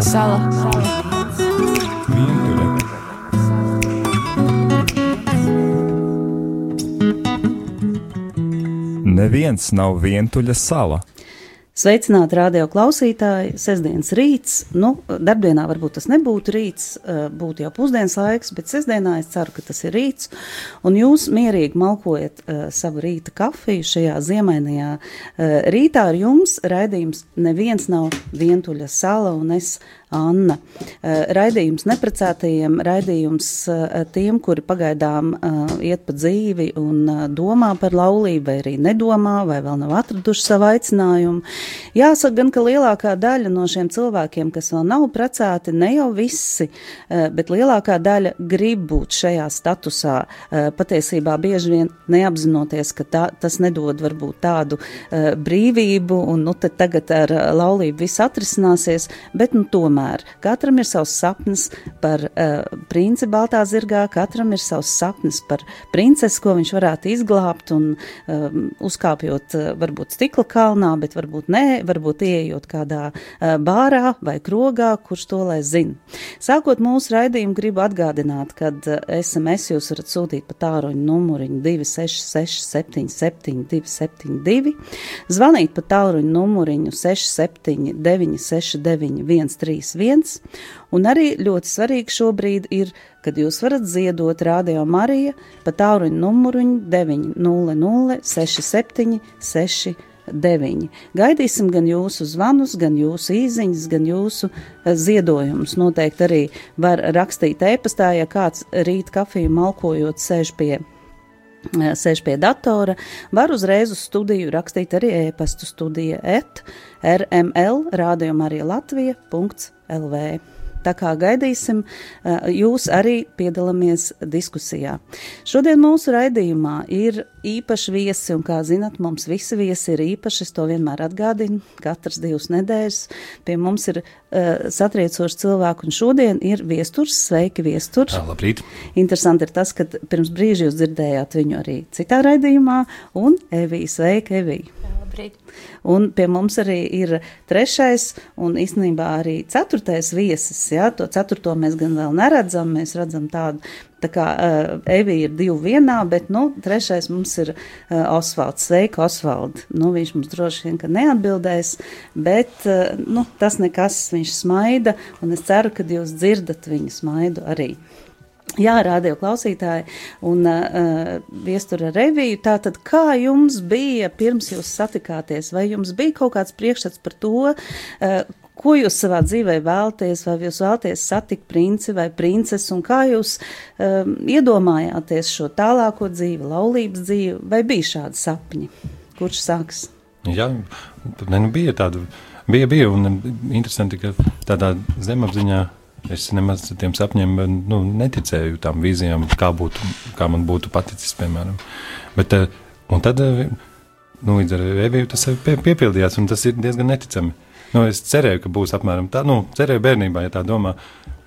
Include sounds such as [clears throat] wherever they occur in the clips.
Sala. Vientuļa. Neviens nav vientuļa sala. Sveicināti radio klausītāji, sestdienas rīts. Nu, darbdienā varbūt tas nebūtu rīts, eh, būtu jau pusdienas laiks, bet sestdienā es ceru, ka tas ir rīts. Un jūs mierīgi malkojat uh, savu rīta kafiju šajā ziemainajā uh, rītā ar jums. Raidījums neviens nav vientuļa sala un es Anna. Eh, raidījums neprecētajiem, raidījums eh, tiem, kuri pagaidām eh, iet pa dzīvi un domā par laulību, vai arī nedomā, vai vēl nav atraduši savu aicinājumu. Jāsaka gan, ka lielākā daļa no šiem cilvēkiem, kas vēl nav precēti, ne jau visi, bet lielākā daļa grib būt šajā statusā. Patiesībā bieži vien neapzinoties, ka tā, tas nedod varbūt tādu brīvību, un nu tagad ar laulību viss atrisināsies, bet nu tomēr tomēr katram ir savs sapnis par uh, princi Baltā zirgā, katram ir savs sapnis par princesi, ko viņš varētu izglābt un uh, uzkāpjot uh, varbūt stikla kalnā, bet varbūt nē, varbūt ieejot kādā uh, bārā vai krogā, kurš to lai zina. Sākot mūsu raidījumu, gribu atgādināt, ka uh, SMS jūs varat sūtīt pa tāruņu numuriņu 266 77 272, zvanīt pa tāruņu numuriņu 679 69 131 131, un arī ļoti svarīgi šobrīd ir, kad jūs varat ziedot Rādio Marija pa tāruņu numuriņu 900 67 69. Gaidīsim gan jūsu zvanus, gan jūsu īziņas, gan jūsu eh, ziedojumus. Noteikti arī var rakstīt e-pastā, ja kāds rīt kafiju malkojot sēž pie eh, sēž pie datora, var uzreiz uz studiju rakstīt arī e-pastu studija et rml rādījuma arī Latvija.lv. Tā kā gaidīsim, jūs arī piedalāmies diskusijā. Šodien mūsu raidījumā ir īpaši viesi, un kā zinat, mums visi viesi ir īpaši. Es to vienmēr atgādinu. Katras divas nedēļas pie mums ir uh, satriecoši cilvēki, un šodien ir viesturs. Sveiki, viesturs! Labrīt! Interesanti ir tas, ka pirms brīža jūs dzirdējāt viņu arī citā raidījumā, un Evija, sveika, Evija! Labrīt. Un pie mums arī ir trešais un īstenībā arī ceturtais viesis. Ja? To ceturto mēs gan vēl neredzam, mēs redzam tādu. Tā kā uh, Evija ir divi vienā, bet nu, trešais mums ir uh, Osvalds. Sveika, Osvald! Nu, viņš mums droši vien neatbildēs, bet uh, nu, tas nekas, viņš smaida, un es ceru, ka jūs dzirdat viņa smaidu arī. Jā, rādio klausītāji un uh, viestura reviju. Tātad, kā jums bija pirms jūs satikāties? Vai jums bija kaut kāds priekšstats par to, uh, ko jūs savā dzīvē vēlaties, vai jūs vēlaties satikt princi vai princesi, un kā jūs um, iedomājāties šo tālāko dzīvi, laulības dzīvi, vai bija šādi sapņi? Kurš sāks? Jā, ne, nu bija tāda, bija, bija, un interesanti, ka tādā zemapziņā Es nemaz tiem sapņiem nu, neticēju, tām vīzijām, kā, būtu, kā man būtu paticis, piemēram. Bet, eh, un tad eh, nu, līdz ar Eviju tas pie, piepildījās, un tas ir diezgan neticami. Nu, es cerēju, ka būs apmēram tā, nu, cerēju bērnībā, ja tā domā.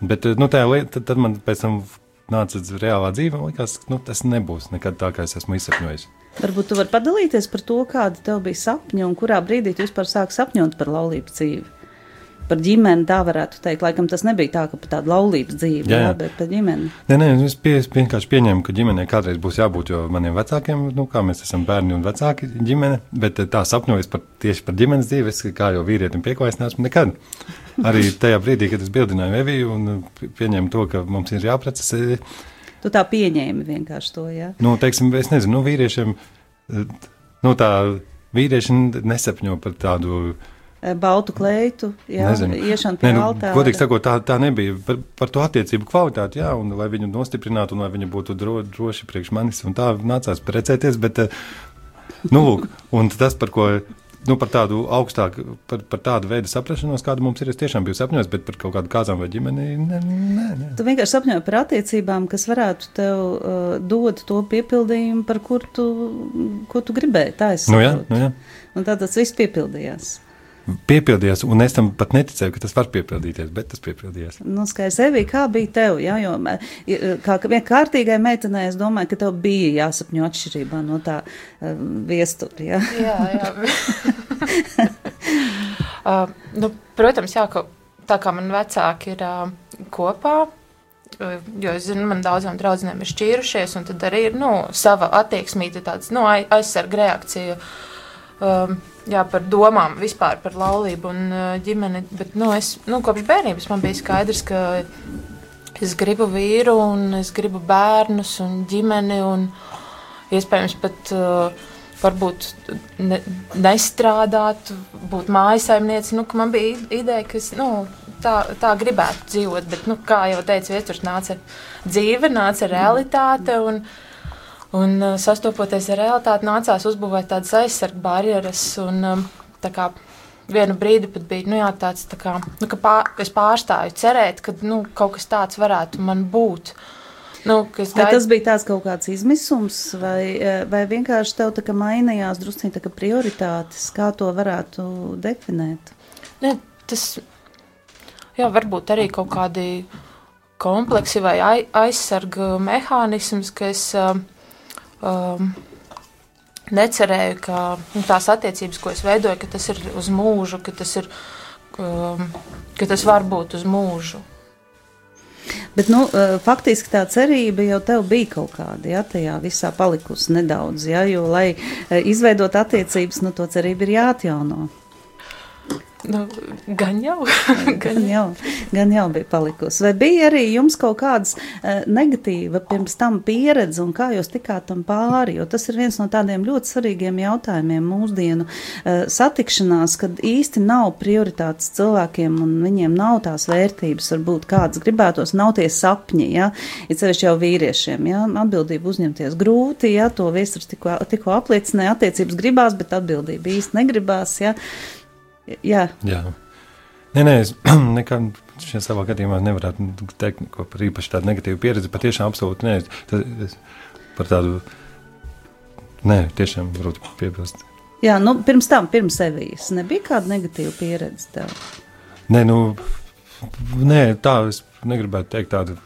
Bet eh, nu, tajā, tad, tad man pēc tam nāca reālā dzīve, un likās, ka nu, tas nebūs nekad tā, kā es esmu izsapņojis. Varbūt tu vari padalīties par to, kāda tev bija sapņa un kurā brīdī tu vispār sāki sapņot par laulības dzīvi par ģimeni, tā varētu teikt. Laikam tas nebija tā, ka par tādu laulības dzīvi, jā, jā. Jā, bet par ģimeni. Nē, nē, es pie, vienkārši pieņēmu, ka ģimenei kādreiz būs jābūt, jo maniem vecākiem, nu, kā mēs esam bērni un vecāki ģimene, bet eh, tā sapņojis par, tieši par ģimenes dzīvi, es kā jau vīrietim pieklājis neesmu nekad. Arī tajā brīdī, kad es bildināju Eviju un eh, pieņēmu to, ka mums ir jāprecas. Tu tā pieņēmi vienkārši to, jā? Nu, teiksim, es nezinu, nu, vīriešiem, eh, nu, tā vīrieši nesapņo par tādu Eh, baltu kleitu, jā, Nezinu. iešana pie ne, nu, altāra. Godīgi sakot, tā, tā nebija par, par to attiecību kvalitāti, jā, un lai viņu nostiprinātu, un lai viņa būtu dro, droši priekš manis, un tā nācās precēties, bet, eh, nu, lūk, un tas, par ko, nu, par tādu augstāku, par, par tādu veidu saprašanos, kāda mums ir, es tiešām biju sapņojis, bet par kaut kādu kāzām vai ģimeni, nē, nē, nē. Tu vienkārši sapņoji par attiecībām, kas varētu tev uh, dot to piepildījumu, par kur tu, ko tu gribēji, tā es saprotu. Nu jā, nu jā. Un tā tas viss piepildījās piepildījās, un es tam pat neticēju, ka tas var piepildīties, bet tas piepildījās. Nu, skaidrs, Evī, kā bija tev? Jā, jo, kā vien kārtīgai meitenei, es domāju, ka tev bija jāsapņo atšķirībā no tā uh, viestura. Jā, jā. jā. [laughs] uh, nu, protams, jā, ka tā kā man vecāki ir uh, kopā, jo es zinu, man daudzām draudzenēm ir šķīrušies, un tad arī ir nu, sava attieksmīte, tāds nu, aizsarga reakcija. Um, jā, par domām vispār par laulību un uh, ģimeni. Bet nu, es, nu, kopš bērnības man bija skaidrs, ka es gribu vīru, un es gribu bērnus un ģimeni, un iespējams pat uh, varbūt ne, nestrādāt, būt mājasaimniece. Nu, man bija ideja, ka es. Nu, tā, tā gribētu dzīvot. Bet, nu, kā jau teicu, viesturs nāca dzīve, nāca realitāte. Un, un uh, sastopoties ar realitāti, nācās uzbūvēt tādas aizsardzības barjeras. Un, um, kā, vienu brīdi pat bija nu, jā, tāds, tā kā, nu, ka pār, es pārstāju cerēt, ka nu, kaut kas tāds varētu man būt. Nu, gaid... Tas bija tāds kaut kāds izmisums, vai, eh, vai vienkārši tev tā kā mainījās drusciņi prioritātes, kā to varētu definēt? Ne, tas jā, varbūt arī kaut kādi kompleksi vai aizsarga mehānisms, ka es um, necerēju, ka nu, tās attiecības, ko es veidoju, ka tas ir uz mūžu, ka tas, ir, um, ka tas var būt uz mūžu. Bet, nu, uh, faktiski tā cerība jau tev bija kaut kāda, ja tajā visā palikusi nedaudz, ja, jo, lai uh, izveidot attiecības, nu, to cerību ir jāatjauno. Nu, gan jau. gan, jau gan jau bija palikusi. Vai bija arī jums kaut kādas uh, negatīva pirms tam pieredze, un kā jūs tikāt tam pāri? Jo tas ir viens no tādiem ļoti svarīgiem jautājumiem mūsdienu uh, satikšanās, kad īsti nav prioritātes cilvēkiem, un viņiem nav tās vērtības, varbūt kādas gribētos, nav tie sapņi, ja, ir cevišķi jau vīriešiem, ja, atbildību uzņemties grūti, ja, to viesturs tikko, tikko apliecināja, attiecības gribās, bet atbildība īsti negribās, ja. Jā. Jā. Nē, nē, es [clears throat] nekad šajā savā gadījumā nevarētu teikt par īpaši tādu negatīvu pieredzi. Patiešām absolūti nē. Tas, par tādu, nē, tiešām varētu piebilst. Jā, nu, pirms tam, pirms sevijas, nebija kāda negatīva pieredze tev? Nē, nu, nē, tā es negribētu teikt tādu.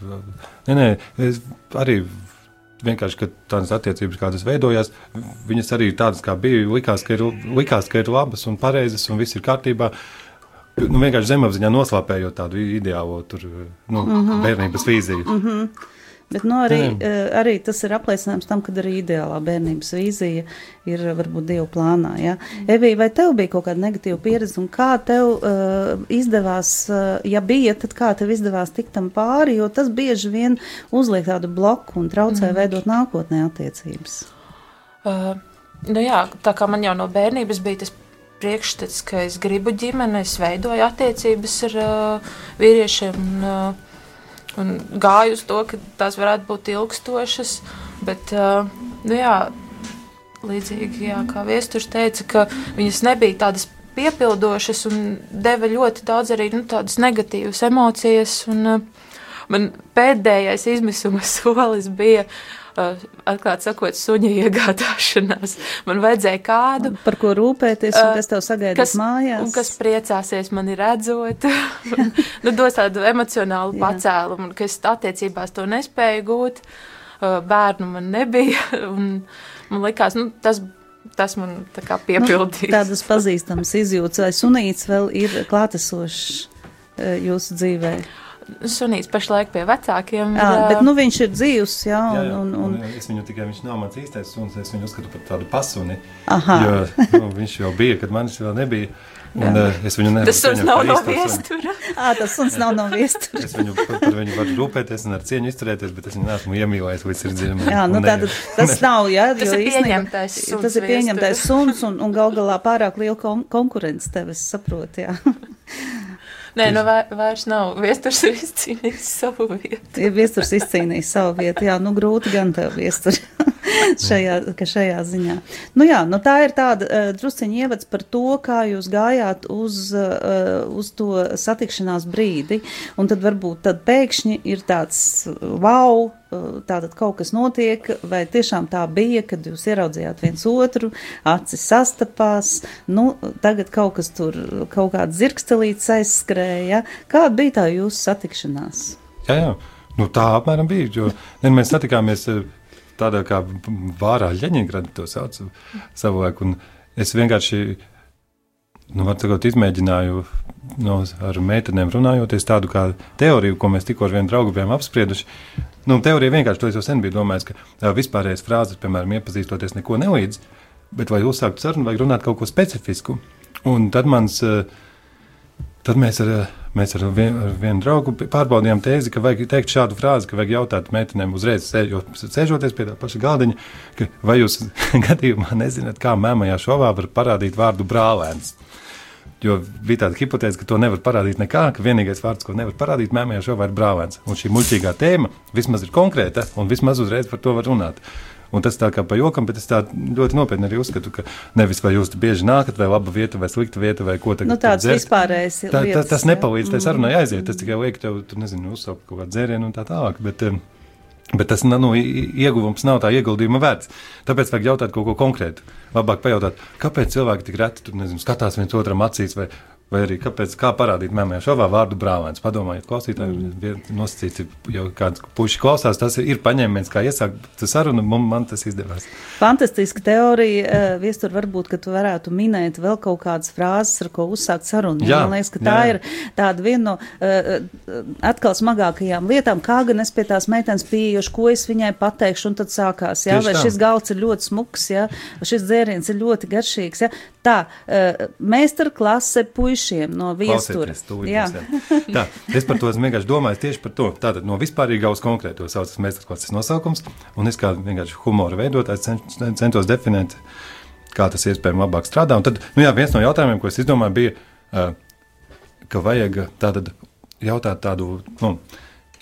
Nē, nē, es arī vienkārši, tādas attiecības, kādas veidojās, viņas arī tādas, kā bija, likās, ka ir, likās, ka ir labas un pareizas un viss ir kārtībā. Nu, vienkārši zemapziņā noslēpējot tādu ideālo tur, nu, mm -hmm. bērnības vīziju. Mm -hmm. Bet nu, arī, uh, arī tas ir apliecinājums tam, ka arī ideālā bērnības vīzija ir varbūt Dieva plānā. Ja? Evija, vai tev bija kaut kāda negatīva pieredze, un kā tev uh, izdevās, uh, ja bija, tad kā tev izdevās tikt tam pāri, jo tas bieži vien uzliek tādu bloku un traucē mm. veidot nākotnē attiecības? Uh, nu jā, tā kā man jau no bērnības bija tas priekšstats, ka es gribu ģimeni, es veidoju attiecības ar uh, vīriešiem. Uh, un gāju uz to, ka tās varētu būt ilgstošas. Bet, uh, nu jā, līdzīgi jā, kā Viesturs teica, ka viņas nebija tādas piepildošas un deva ļoti daudz arī nu, tādas negatīvas emocijas. Un, uh, man pēdējais izmisuma [laughs] solis bija uh, atklāt sakot, suņa iegādāšanās. Man vajadzēja kādu, par ko rūpēties, un kas tev sagaidīs mājās. Un kas priecāsies mani redzot, [laughs] nu, dos tādu emocionālu pacēlumu, un kas attiecībās to nespēju gūt. Bērnu man nebija, [laughs] un man likās, nu, tas tas man tā kā piepildīs. Nu, tādas pazīstamas izjūtas, vai sunīts vēl ir klātesošs jūsu dzīvēm? Sunīts pašlaik pie vecākiem. Jā, ir, bet nu, viņš ir dzīvs. Jā, un, jā, jā. Un, un, un, es viņu tikai viņš nav mans īstais suns, es viņu uzskatu par tādu pasuni. Aha. Jo nu, viņš jau bija, kad manis vēl nebija. Un, uh, es viņu nevaru tas suns nav no viestura. [laughs] Ā, tas suns nav no [laughs] viestura. es viņu par, par viņu varu rūpēties un ar cieņu izturēties, bet es viņu neesmu iemīlējis līdz sirdsdziļumam. Jā, nu tātad tas ne. nav, jā. Tas ir pieņemtais suns. Tas ir pieņemtais suns un, un gal galā pārāk liela kon konkurence tev, es saprotu, jā. [laughs] Nē, nu vairs nav. Viesturs ir izcīnījis savu vietu. Ir viesturs izcīnījis savu vietu. Jā, nu grūti gan tev viesturi [laughs] [laughs] šajā, šajā ziņā. Nu jā, nu tā ir tāda uh, drusciņa ievads par to, kā jūs gājāt uz, uh, uz to satikšanās brīdi. Un tad varbūt tad pēkšņi ir tāds wow tātad kaut kas notiek, vai tiešām tā bija, kad jūs ieraudzījāt viens otru, acis sastapās, nu, tagad kaut kas tur, kaut kāds zirgstelīts aizskrēja. Kāda bija tā jūsu satikšanās? Jā, jā. Nu, tā apmēram bija, jo ne, mēs satikāmies tādā kā vārā Ļeņingrada to sauc savulaik, un es vienkārši, nu, var sakot, izmēģināju no, ar meitenēm runājoties, tādu kā teoriju, ko mēs tikko ar vienu draugu bijām apsprieduši. Nu, teorija vienkārši to es jau sen biju domājis, ka vispārējais frāzes, piemēram, iepazīstoties neko nelīdz, bet vai uzsākt sarunu, vajag runāt kaut ko specifisku. Un tad mans, uh, tad mēs ar, mēs ar, vien, ar vienu draugu pārbaudījām tēzi, ka vajag teikt šādu frāzi, ka vajag jautāt meitenēm uzreiz, sēžoties pie tā paša galdiņa, ka vai jūs [laughs] gadījumā nezināt, kā mēmajā šovā var parādīt vārdu brālēns. Jo bija tāda hipotēze, ka to nevar parādīt nekā, ka vienīgais vārds, ko nevar parādīt, mēmējā šovā ir brālēns. Un šī muļķīgā tēma vismaz ir konkrēta un vismaz uzreiz par to var runāt. Un tas tā kā pa jokam, bet es tā ļoti nopietni arī uzskatu, ka nevis vai jūs bieži nākat, vai laba vieta, vai slikta vieta, vai ko tagad. Nu, tāds vispārējais. Tā, tā, tas nepalīdz, tai sarunai mm. aiziet. Tas tikai liek tev, tu nezinu, uzsaukt kaut kādu dzērienu un tā tālāk. Bet, um, Bet tas nu, ieguvums nav tā ieguldījuma vērts. Tāpēc vajag jautāt kaut ko konkrētu. Labāk pajautāt, kāpēc cilvēki tik reti tur, nezinu, skatās viens otram acīs, vai, Vai arī kāpēc, kā parādīt mēmē šovā vārdu brālēns? Padomājiet, klausītāji, mm. nosacīts, jau kāds puiši klausās, tas ir paņēmiens, kā iesākt sarunu, man, man tas izdevās. Fantastiska teorija, uh, viestur varbūt, ka tu varētu minēt vēl kaut kādas frāzes, ar ko uzsākt sarunu. Jā, man liekas, ka tā jā, jā. ir tāda viena no uh, atkal smagākajām lietām, kā gan es pie tās meitenes pieejuši, ko es viņai pateikšu, un tad sākās, jā, Tieši vai tā. šis galds ir ļoti smuks, jā, šis dzēriens ir ļoti garšīgs, jā. Tā, uh, meistarklase puišiem no viestures. Tā, es par to esmu vienkārši domājis tieši par to. Tātad no vispārīgā uz konkrēto saucas meistarklases nosaukums, un es kā vienkārši humora veidotājs centos definēt, kā tas iespējami labāk strādā. Un tad, nu jā, viens no jautājumiem, ko es izdomāju, bija, uh, ka vajag tātad jautāt tādu, nu,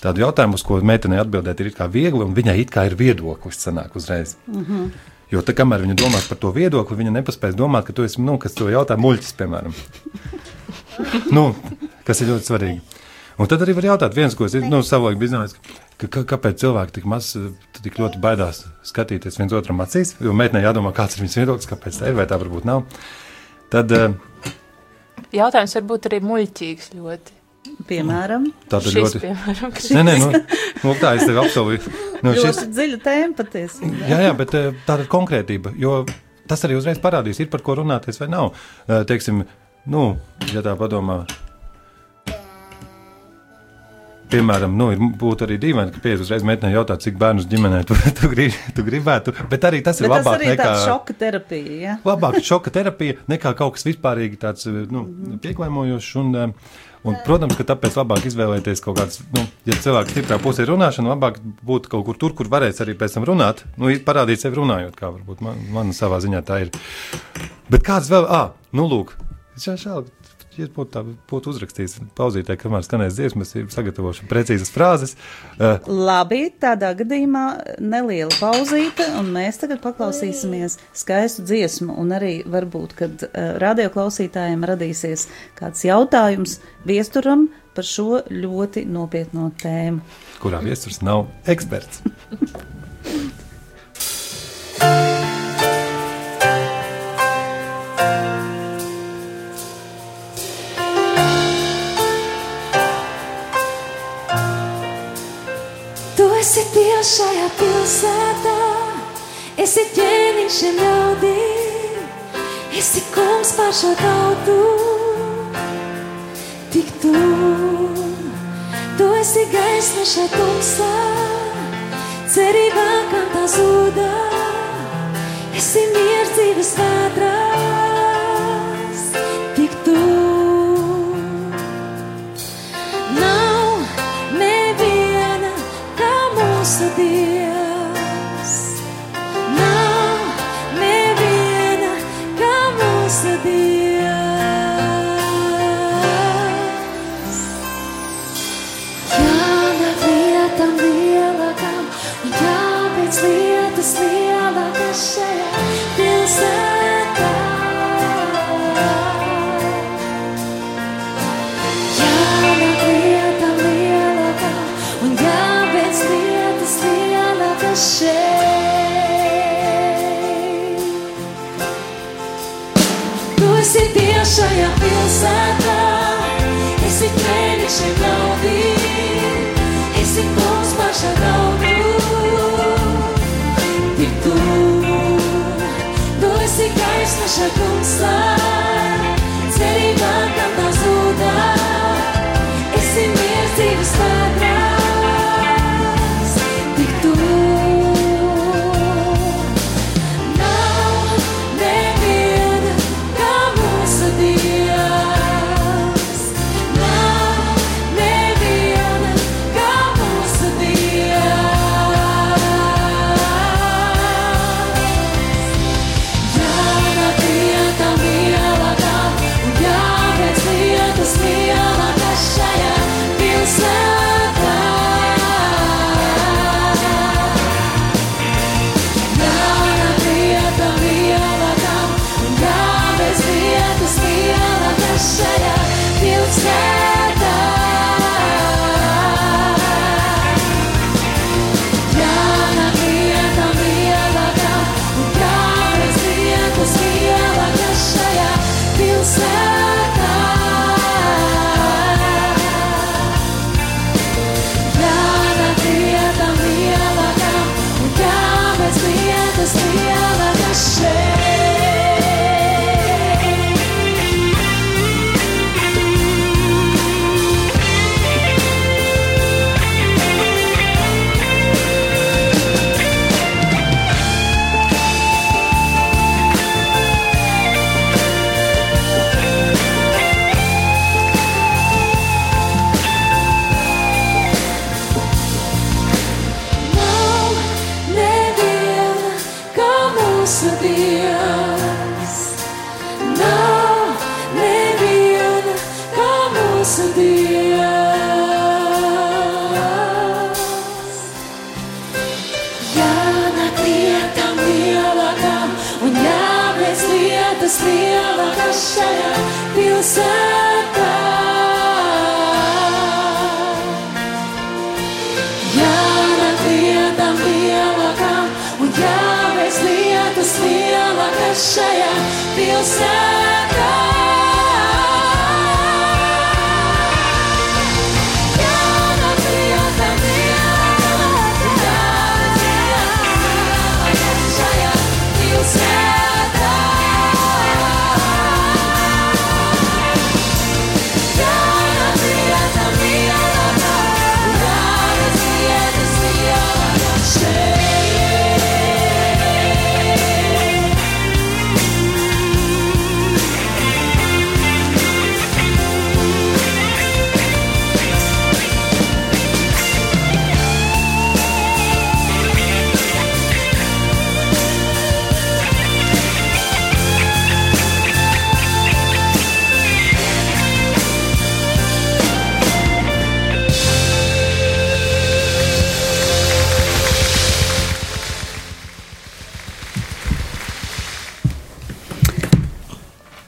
tādu jautājumu, uz ko meitenei atbildēt ir viegli, un viņai it kā ir viedoklis, sanāk uzreiz. Mm -hmm. Jo tā kamēr viņa domās par to viedokli, viņa nepaspēs domāt, ka tu esi, nu, kas to jautā muļķis, piemēram. nu, kas ir ļoti svarīgi. Un tad arī var jautāt, viens, ko es nu, savulaik biju zinājis, ka, ka, kāpēc cilvēki tik maz, tik ļoti baidās skatīties viens otram acīs, jo meitenei jādomā, kāds ir viņas viedoklis, kāpēc tā ir, vai tā varbūt nav. Tad, uh, Jautājums varbūt arī muļķīgs ļoti. Piemēram, tāda ir ļoti piemēram, [laughs] nē, nē, nu, nu, tā es tev apsolīju. Nu, šis... Dziļa tēma patiesībā. Jā, jā, bet eh, tāda ir konkrētība, jo tas arī uzreiz parādīs, ir par ko runāties vai nav. Eh, teiksim, nu, ja tā padomā, Piemēram, nu, ir, būtu arī dīvaini, ka pieejas uzreiz meitenei jautā, cik bērnus ģimenē tu, [laughs] tu, grib, tu gribētu. Bet arī tas ir bet labāk tas nekā šoka terapija. Ja? Labāk šoka terapija nekā kaut kas vispārīgi tāds nu, pieklājmojošs. Un, un, protams, ka tāpēc labāk izvēlēties kaut kāds, nu, ja cilvēks stiprā pusē ir runāšana, labāk būt kaut kur tur, kur varēs arī pēc tam runāt, nu, parādīt sevi runājot, kā varbūt man, man savā ziņā tā ir. Bet kāds vēl, ah, nu, lūk, šādi ja būtu tā, būtu uzrakstījis pauzītē, kamēr skanēs dziesmas, ir sagatavojuši precīzas frāzes. Uh, Labi, tādā gadījumā neliela pauzīte, un mēs tagad paklausīsimies skaistu dziesmu, un arī varbūt, kad uh, radioklausītājiem radīsies kāds jautājums viesturam par šo ļoti nopietno tēmu. Kurā viesturs nav eksperts. [laughs] Dievs šajā pilsētā, esi ķēniņš šiem ļaudīm, esi kungs pār šo tautu, tik tu, tu esi gaisma šai tumsā, cerībā, kam tā zūdā, esi miers dzīves vētrā. Pēc lietas lielākas šajā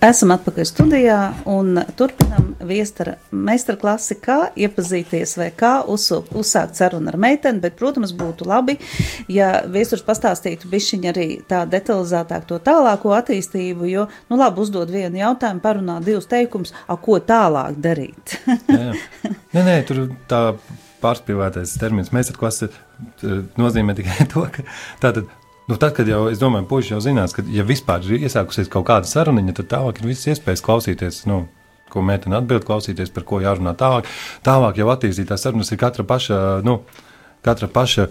Esam atpakaļ studijā un turpinam viestara meistarklasi, kā iepazīties vai kā uzsū- uzsākt sarunu ar meiteni, bet, protams, būtu labi, ja viesturs pastāstītu bišķiņ arī tā detalizētāk to tālāko attīstību, jo, nu labi, uzdod vienu jautājumu, parunā divus teikumus, a ko tālāk darīt? [laughs] Jā, jā. Nē, nē, tur tā pārspīlētais termins meistarklase t- nozīmē tikai to, ka tātad. Nu, tad, kad jau, es domāju, puiši jau zinās, ka, ja vispār ir iesākusies kaut kāda saruniņa, tad tālāk ir visas iespējas klausīties, nu, ko meitene atbild, klausīties, par ko jārunā tālāk. Tālāk jau attīstītās sarunas ir katra paša, nu, katra paša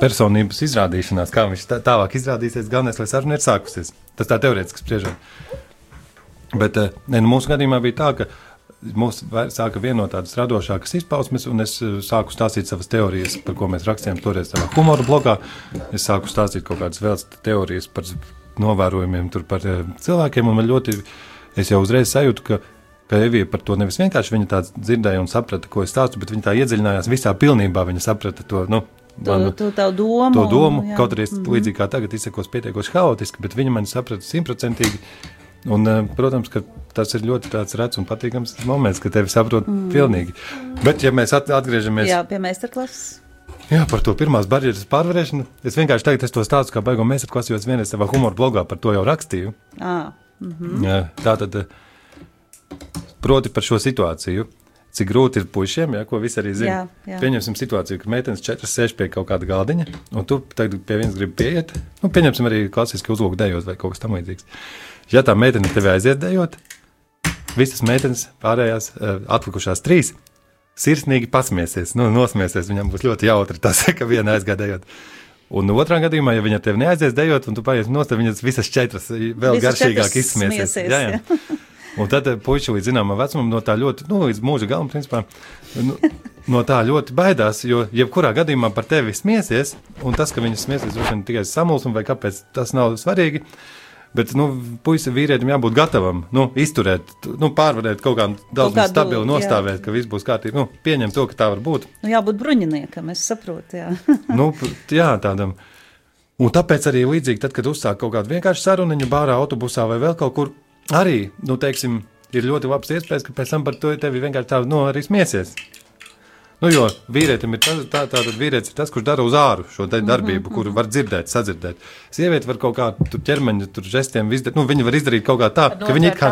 personības izrādīšanās, kā viņš tā, tālāk izrādīsies. Galvenais, lai saruna ir sākusies. Tas tā teorētiski spriežot. Bet eh, ne, nu, mūsu gadījumā bija tā, ka mūs sāka vienot tādas radošākas izpausmes, un es eh, sāku stāstīt savas teorijas, par ko mēs rakstījām toreiz savā humora blogā. Es sāku stāstīt kaut kādas vēl teorijas par novērojumiem tur par eh, cilvēkiem, un man ļoti, es jau uzreiz sajūtu, ka ka Evija par to nevis vienkārši viņa tā dzirdēja un saprata, ko es stāstu, bet viņa tā iedziļinājās visā pilnībā. Viņa saprata to, nu, To, manu- to tavu domu. to domu. jā. Kaut arī es līdzīgi kā tagad izsakos pietiekoši haotiski, bet viņa mani saprata simtprocentīgi. Un, eh, protams, ka tas ir ļoti tāds rets un patīkams moments, ka tevi saprot mm. pilnīgi. Bet, ja mēs at atgriežamies pie meistarklases. jā, par to pirmās barjeras pārvarēšanu, es vienkārši tagad es to stāstu kā baigo mēs atklāsim, jo es vienreiz savā humora blogā par to jau rakstīju. À, Jā, Tā tad, eh, proti par šo situāciju. Cik grūti ir puišiem, ja, ko visi arī zina. Jā, jā. Pieņemsim situāciju, ka meitenes četras sēž pie kaut kāda galdiņa, un tu tagad pie vienas gribi pieiet. Nu, pieņemsim arī klasiski uzlūku dejot vai kaut kas tamlīdzīgs. Ja tā meitene tevi aiziet dejot, visas meitenes pārējās eh, atlikušās trīs. Sirsnīgi pasmiesies, nu, nosmiesies. Viņam būs ļoti jautri tas, [laughs] ka viena aizgādējot. Un otrā gadījumā, ja viņa tevi neaizies dejot, un tu paies no stūra, viņas visas četras vēl Visas garšīgāk izsmiesies. smiesies, Jā, jā. [laughs] Un tad eh, puiši līdz zināmam vecumam no tā ļoti, nu, līdz mūža galam, principā, nu, no tā ļoti baidās, jo jebkurā gadījumā par tevi smiesies, un tas, ka viņas smiesies droši vien tikai samulsum vai kāpēc, tas nav svarīgi. Bet, nu, puisi vīrietim jābūt gatavam, nu, izturēt, nu, pārvarēt kaut kādu daudz kādu, stabilu jā. nostāvēt, ka viss būs kārtībā. Nu, pieņemt to, ka tā var būt. nu, jābūt bruņiniekam, es saprotu. Jā. [laughs] nu, jā, tādam. Un tāpēc arī līdzīgi, tad, kad uzsāk kaut kādu vienkāršu sarunu, bārā, autobusā vai vēl kaut kur, arī, nu, teiksim, ir ļoti labs iespējas, ka pēc tam par to tevi vienkārši tā, nu, arī smiesies. Nu, jo vīrietim ir tas, tā, tā, tad vīrietis ir tas, kurš dara uz āru šo darbību, kuru var dzirdēt, sadzirdēt. Sieviete var kaut kā tur ķermeņa, tur žestiem, izdarīt, nu, viņa var izdarīt kaut kā tā, ka viņa it kā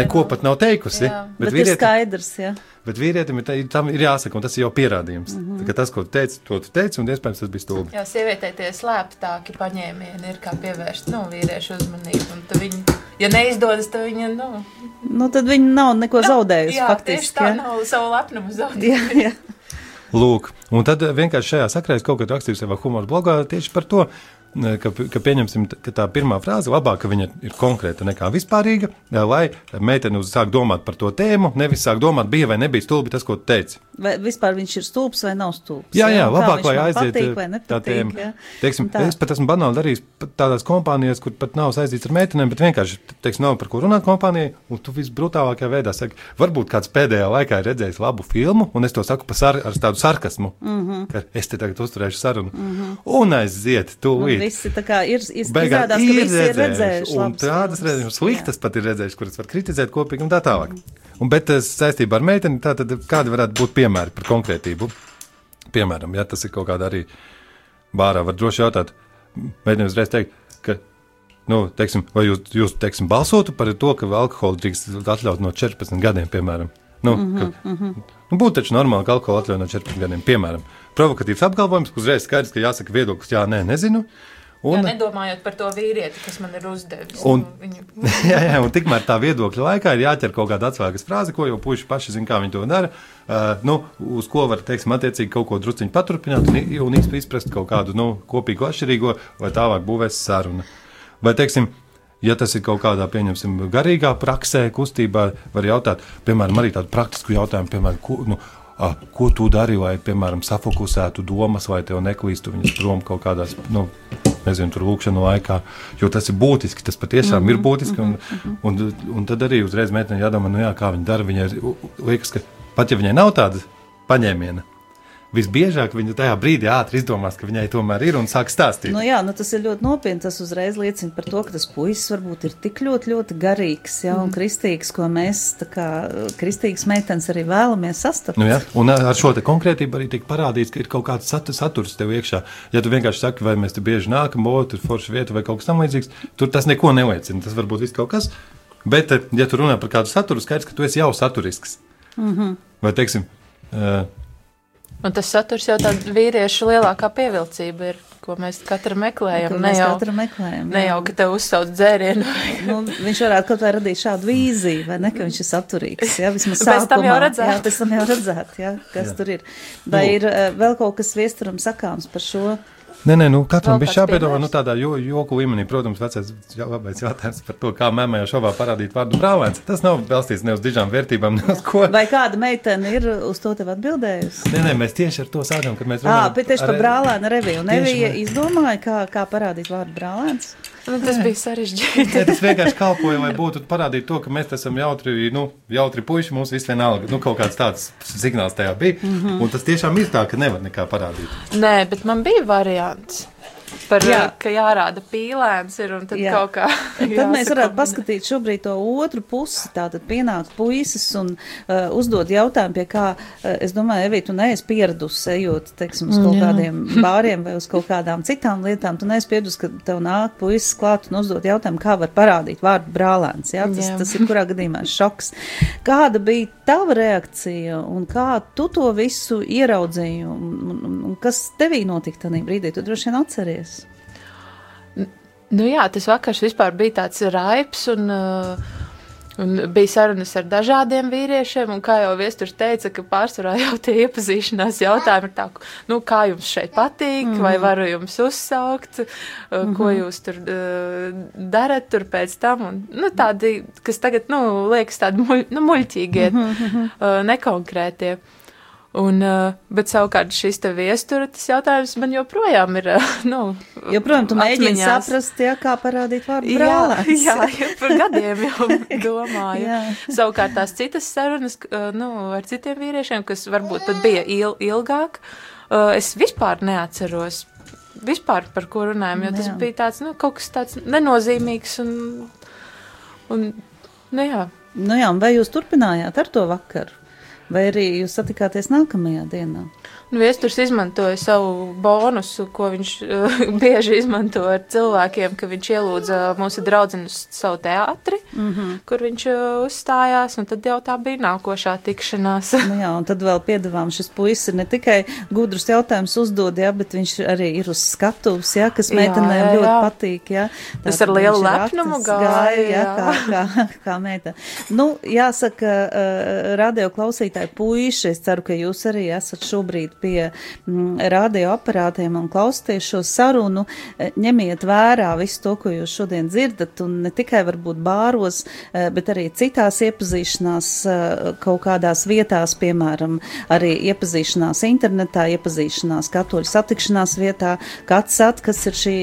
neko pat nav teikusi. Jā. Bet, bet ir vīrietim- skaidrs, jā. Bet vīrietim ir, tā, tam ir jāsaka, un tas ir jau pierādījums. Mm -hmm. Tas, ko tu teici, to tu teici, un iespējams tas bija stulbi. Jā, sievietē tie slēptāki paņēmieni ir kā pievērst nu, vīriešu uzmanību. un tad Viņi, ja neizdodas, tad viņa nu, Nu, tad viņi nav neko zaudējusi jā, tieši faktiski. tā jā. nav savu lepnumu zaudējusi. Jā, jā. Lūk, un tad vienkārši šajā sakrā es kaut kad rakstīju savā humora blogā tieši par to. Ka, ka pieņemsim, ka tā pirmā frāze labāk, ka viņa ir konkrēta nekā vispārīga, lai meitene sāk domāt par to tēmu, nevis sāk domāt, bija vai nebija stulbi tas, ko tu teici. Vai vispār viņš ir stulbs vai nav stulbs? Jā, jā, Kā labāk, lai aiziet patīk vai tā nepatīk, tēma. jā. Teiksim, Tā. es pat esmu banāli darījis tādās kompānijās, kur pat nav saistīts ar meitenēm, bet vienkārši, teiksim, nav par ko runāt kompānijai, un tu visbrutālākajā veidā saki, varbūt kāds pēdējā laikā ir redzējis labu filmu, un es to saku sar, ar tādu sarkasmu, mm. -hmm. ka es te tagad uzturēšu sarunu, mm -hmm. un aiziet, līdzi. Visi kā ir, ir Beigās izrādās, ka visi ir redzējuši. un tādas redzējušas, sliktas pat ir redzējušas, kuras var kritizēt kopīgi un tā tālāk. Un, bet eh, saistībā ar meiteni, tā tad kādi varētu būt piemēri par konkrētību? Piemēram, ja tas ir kaut kāda arī bārā, var droši jautāt, meitene uzreiz teikt, ka, nu, teiksim, vai jūs, jūs teiksim, balsotu par to, ka alkoholu drīkst atļaut no 14 gadiem, piemēram? Nu, mm -hmm, ka, nu, būtu taču normāli, ka alkoholu atļauj no 14 gadiem, piemēram. Provokatīvs apgalvojums, uzreiz skaidrs, ka jāsaka viedoklis, jā, nē, nezinu. Un, jā, nedomājot par to vīrieti, kas man ir uzdevis. Un- nu, viņu, [laughs] jā, jā, un tikmēr tā viedokļa laikā ir jāķer kaut kāda atslēgas frāze, ko jau puiši paši zina, kā viņi to dara. Uh, nu, uz ko var, teiksim, attiecīgi kaut ko drusciņi paturpināt un, un izprast kaut kādu nu, kopīgu atšķirīgo, vai tālāk būvēs saruna. Vai, teiksim, ja tas ir kaut kādā, pieņemsim, garīgā praksē, kustībā, var jautāt, piemēram, arī tādu praktisku jautājumu, piemēram, ko, nu, ko tu dari, lai, piemēram, safokusētu domas, vai tev neklīstu viņas prom kaut kādās, nu, nezinu, tur lūkšanu laikā, jo tas ir būtiski, tas patiešām mm -hmm, ir būtiski, un, un, un tad arī uzreiz meitenei jādomā, nu jā, kā viņa dara, viņai liekas, ka pat ja viņai nav tāda paņēmiena, visbiežāk viņa tajā brīdī ātri izdomās, ka viņai tomēr ir un sāk stāstīt. Nu, jā, nu, tas ir ļoti nopietni. Tas uzreiz liecina par to, ka tas puisis varbūt ir tik ļoti, ļoti garīgs ja, un kristīgs, ko mēs, kā kristīgas meitenes, arī vēlamies sastapt. Nu, ja? Un ar šo te konkrētību arī tiek parādīts, ka ir kaut kāds sat saturs tev iekšā. Ja tu vienkārši saki, vai mēs te bieži nākam, o, tur ir forša vieta vai kaut kas tamlīdzīgs, tur tas neko neliecina. Tas var būt viss kaut kas. Bet, ja tu runā par kādu saturu, skaidrs, ka tu esi jau saturisks. Mm -hmm. Vai teiksim, uh, un tas saturs jau tāda vīriešu lielākā pievilcība ir, ko mēs katru meklējam. Ko Ne mēs jau, katru meklējam. ne jau, ka tev uzsauc dzērienu. Nu, viņš varētu kaut kā radīt šādu vīziju, vai ne, ka viņš ir saturīgs. Jā, vismaz [laughs] Pēc tam jau sākumā. redzēt. Jā, pēc tam jau redzēt, jā, kas jā. tur ir. Vai ir uh, vēl kaut kas viesturam sakāms par šo? Nē, nē, nu, katram bija jāpiedāvā nu, tādā jo, joku līmenī. Protams, vecais jautājums par to, kā mēmējā šovā parādīt vārdu brālēns. Tas nav balstīts ne uz dižām vērtībām, ne uz ko. Vai kāda meitene ir uz to tev atbildējusi? Nē, nē, mēs tieši ar to sākām, kad mēs Jā, bet tieši ar- par brālēnu reviju. Nevija izdomāja, kā, kā parādīt vārdu brālēns. Nu, tas bija sarežģīti. Nē, tas vienkārši kalpoja, lai būtu parādīt to, ka mēs esam jautri, nu, jautri puiši, mums viss vienalga. Nu, kaut kāds tāds signāls tajā bija. Mm. -hmm. Un tas tiešām ir tā, ka nevar nekā parādīt. Nē, bet man bija variants. Par, Jā. jā. ka jārāda pīlēns ir un tad Jā. kaut kā. [laughs] Tad mēs varētu paskatīt šobrīd to otru pusi. Tātad pienāk puisis un uh, uzdod jautājumu, pie kā, uh, es domāju, Evī, tu neesi pieradusi, ejot, teiksim, uz kaut Jā. kādiem [laughs] bāriem vai uz kaut kādām citām lietām. Tu neesi pieradusi, ka tev nāk puisis klāt un uzdod jautājumu, kā var parādīt vārdu brālēns. Jā? Tas, Jā. tas ir kurā gadījumā [laughs] šoks. Kāda bija tava reakcija un kā tu to visu ieraudzīji un, un, un, un kas tevī notika tajā brīdī? Tu droši vien atceries. Nu, jā, tas vakars bija tāds raips, un, uh, un bija sarunas ar dažādiem vīriešiem. un Kā jau Viesturs teica, ka pārsvarā jau tie iepazīšanās jautājumi ir tādi, nu, kā jums šeit patīk, mm. vai varu jums uzsaukt, mm -hmm. ko jūs tur uh, darat tur pēc tam. Un, nu, tādi, kas tagad nu, liekas tādi muļ, nu, muļķīgie, mm -hmm. uh, nekonkrētie. Un, uh, bet savukārt šis te viestura tas jautājums man joprojām ir. Uh, [laughs] nu, Joprojām tu mēģini saprast, jā, kā parādīt vārdu Jā, brālēns. [laughs] jā, jau par gadiem jau [laughs] domāju. Jā. Savukārt tās citas sarunas uh, nu, ar citiem vīriešiem, kas varbūt pat bija il ilgāk, es vispār neatceros. Vispār par ko runājam, jo tas Jā. bija tāds, nu, kaut kas tāds nenozīmīgs un, un nu jā. Nu jā, un vai jūs turpinājāt ar to vakaru? Vai arī jūs satikāties nākamajā dienā? Nu, Viesturs izmantoja savu bonusu, ko viņš uh, [laughs] bieži izmanto ar cilvēkiem, ka viņš ielūdza mūsu draugu uz savu teātri, mm -hmm. kur viņš uh, uzstājās, un tad jau tā bija nākošā tikšanās. Nu jā, un tad vēl piedāvām šis puisis ne tikai gudrus jautājumus uzdod, jā, bet viņš arī ir uz skatuves, jā, kas Jā, meitenēm jā, ļoti jā. patīk, jā. Tas Tātad ar lielu lepnumu gāja, jā, jā. kā, kā, kā meita. Nu, jāsaka, uh, radio klausītāji puiši, es ceru, ka jūs arī esat šobrīd pie mm, radioaparātiem un klausieties šo sarunu, eh, ņemiet vērā visu to, ko jūs šodien dzirdat, un ne tikai varbūt bāros, eh, bet arī citās iepazīšanās eh, kaut kādās vietās, piemēram, arī iepazīšanās internetā, iepazīšanās katoļu satikšanās vietā, kāds at, kas ir šī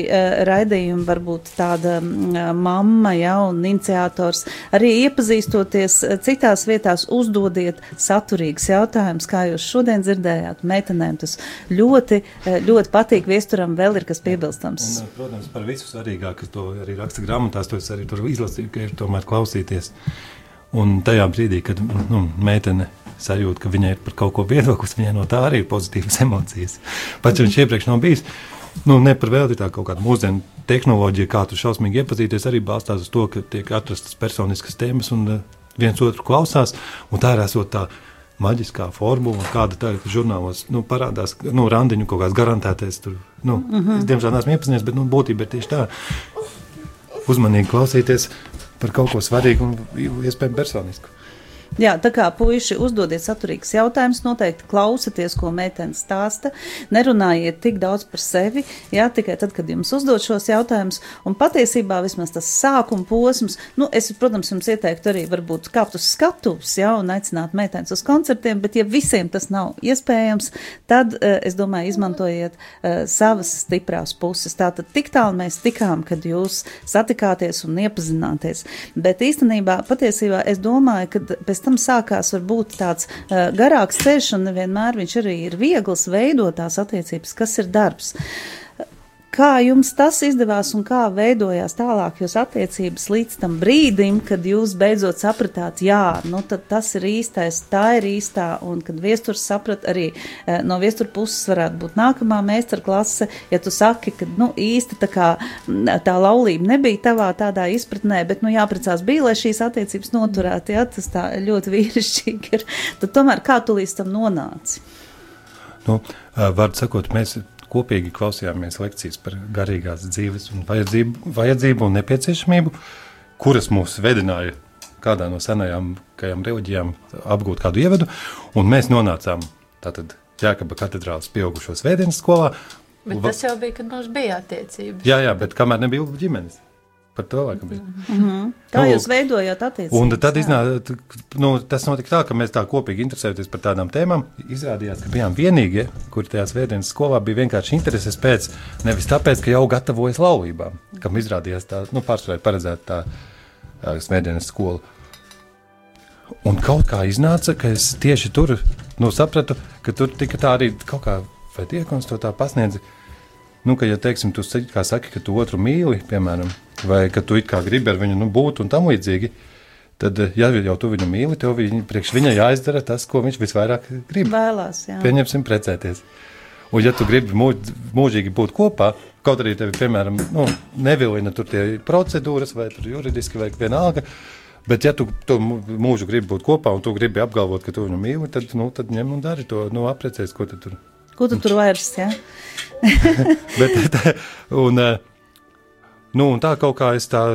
raidījuma varbūt tāda mm, mamma, ja, un iniciators, arī iepazīstoties citās vietās uzdodiet saturīgus jautājumus, kā jūs šodien dzirdējāt. Meitenēm tas ļoti, ļoti patīk. Viesturam vēl ir kas piebilstams. Un, protams, par visu svarīgāko, to arī raksta grāmatās, to es arī tur izlasīju, ka ir tomēr klausīties. Un tajā brīdī, kad nu, meitene sajūt, ka viņai ir par kaut ko viedoklis, viņai no tā arī ir pozitīvas [laughs] emocijas. Pats viņš iepriekš nav bijis. Nu, ne par velti tā kaut kāda mūsdienu tehnoloģija, kā tu šausmīgi iepazīties, arī balstās uz to, ka tiek atrastas personiskas tēmas un uh, viens otru klausās. Tā ir esot tā maģiskā formula, kāda tagad žurnālos nu, parādās. Nu, randiņu kaut kāds garantētais tur. Nu, mm -hmm. Es diemžēl neesmu iepazinies, bet nu, būtība ir tieši tā. Uzmanīgi klausīties par kaut ko svarīgu un iespējami personisku. Jā, tā kā puiši uzdodiet saturīgus jautājumus, noteikti klausieties, ko meitene stāsta. Nerunājiet tik daudz par sevi, jā, tikai tad, kad jums uzdod šos jautājumus. Un patiesībā vismaz tas sākuma posms, nu, es, protams, jums ieteiktu arī varbūt kāpt uz skatuves, jā, un aicināt meitenes uz koncertiem, bet ja visiem tas nav iespējams, tad, uh, es domāju, izmantojiet uh, savas stiprās puses. Tātad tik tālu mēs tikām, kad jūs satikāties un iepazināties. Bet īstenībā, patiesībā, es domāju, ka pēc tam sākās varbūt tāds uh, garāks ceļš, un nevienmēr viņš arī ir viegls veidot tās attiecības, kas ir darbs. Kā jums tas izdevās un kā veidojās tālāk jūsu attiecības līdz tam brīdim, kad jūs beidzot sapratāt, jā, nu tad tas ir īstais, tā ir īstā, un kad viesturs saprat arī eh, no viestura puses varētu būt nākamā meistara klase, ja tu saki, ka, nu, īsti tā kā tā laulība nebija tavā tādā izpratnē, bet, nu, jāprecās bija, lai šīs attiecības noturētu, jā, tas tā ļoti vīrišķīgi ir, tad tomēr kā tu līdz tam nonāci? Nu, var sakot, mēs kopīgi klausījāmies lekcijas par garīgās dzīves un vajadzību, vajadzību un nepieciešamību, kuras mūs vedināja kādā no senajām reliģijām apgūt kādu ievadu, un mēs nonācām tātad Jēkaba katedrālas pieaugušo svētdienas skolā. Bet tas jau bija, kad mums bija attiecības. Jā, jā, bet kamēr nebija ģimenes. Par to laikam bija. Mm -hmm. Kā nu, jūs veidojāt attiecības? Un tad iznāca, nu, tas notika tā, ka mēs tā kopīgi interesējamies par tādām tēmām. Izrādījās, ka bijām vienīgie, kuri tajā svētdienas skolā bija vienkārši intereses pēc, nevis tāpēc, ka jau gatavojas laulībām, kam izrādījās tā, nu, pārsvarā paredzēta tā, tā svētdienas skola. Un kaut kā iznāca, ka es tieši tur nu, sapratu, ka tur tika tā arī kaut kā, vai diekons to tā pasniedza, nu, ka, ja, teiksim, tu saki, ka tu otru mīli, piemēram, vai ka tu gribi ar viņu nu, būt un tam līdzīgi. Tad, ja jau tu viņu mīli, tev viņa, priekš viņa jāizdara tas, ko viņš visvairāk grib. Vēlās, jā. Pieņemsim, precēties. Un, ja tu gribi mūž, mūžīgi būt kopā, kaut arī tevi, piemēram, nu, nevilina tur tie procedūras vai juridiski vai vienalga, bet ja tu to mūžu gribi būt kopā un tu gribi apgalvot, ka tu viņu mīli, tad, nu, tad ņem un dari to, nu, aprecies, ko tu tur. Ko tu tur vairs, jā? [laughs] bet, tā, un, Nu, un tā kaut kā es tā.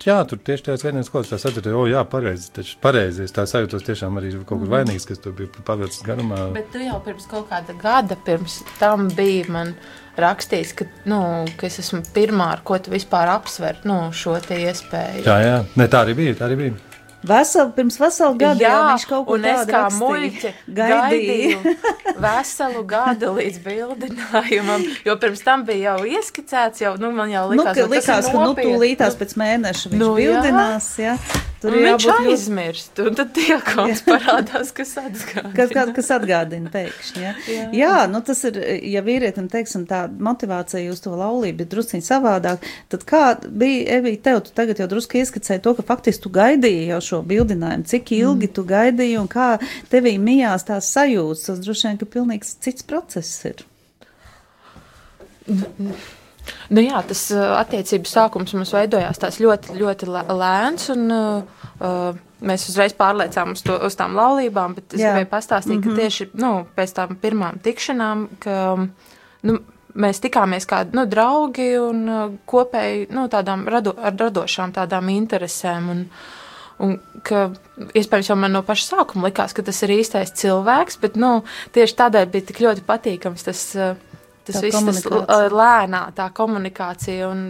Jā, tur tieši tajā vienā skolā es saprotu, o, jā, pareizi. Taču pareizi es tā sajūtos tiešām arī kaut kur vainīgs, kas tur bija pavilcis garumā. Bet tu jau pirms kaut kāda gada pirms tam bija man rakstījis, ka, nu, ka es esmu pirmā, ar ko tu vispār apsver nu, šo iespēju. Jā, jā, ne, tā arī bija, tā arī bija. Vesel, pirms veselu gadu jā, viņš kaut ko tādu kā muļķi [laughs] gaidīju veselu gadu līdz bildinājumam, jo pirms tam bija jau ieskicēts, jau, nu, man jau likās, nu, ka, likās, ka, nu, tūlītās pēc mēneša viņš nu, bildinās, jā. jā. Tur ir viņš aizmirst, un tad tie kaut kas [laughs] parādās, kas atgādina. Kas, kas, kas atgādina pēkšņi, ja? jā. jā, nu tas ir, ja vīrietim, teiksim, tā motivācija uz to laulību ir drusciņ savādāk, tad kā bija, Evī, tev, tu tagad jau drusku ieskicēji to, ka faktiski tu gaidīji jau šo bildinājumu, cik ilgi mm. tu gaidīji un kā tevī mijās tās sajūtas, tas droši vien, ka pilnīgs cits process ir. Mm. Nu, jā, tas attiecību sākums mums veidojās ļoti, ļoti lēns. Un, uh, mēs uzreiz pārliecām uz, to, uz tām laulībām, bet es gribēju pastāstīt, mm -hmm. ka mhm. tieši nu, pēc tam pirmām tikšanām, ka nu, mēs tikāmies kā nu, draugi un kopēji nu, tādām rado, ar radošām tādām interesēm. Un, Un ka iespējams jau man no paša sākuma likās, ka tas ir īstais cilvēks, bet nu, tieši tādēļ bija tik ļoti patīkams tas, uh, tas Tā viss, komunikācija. l- lēnā tā komunikācija un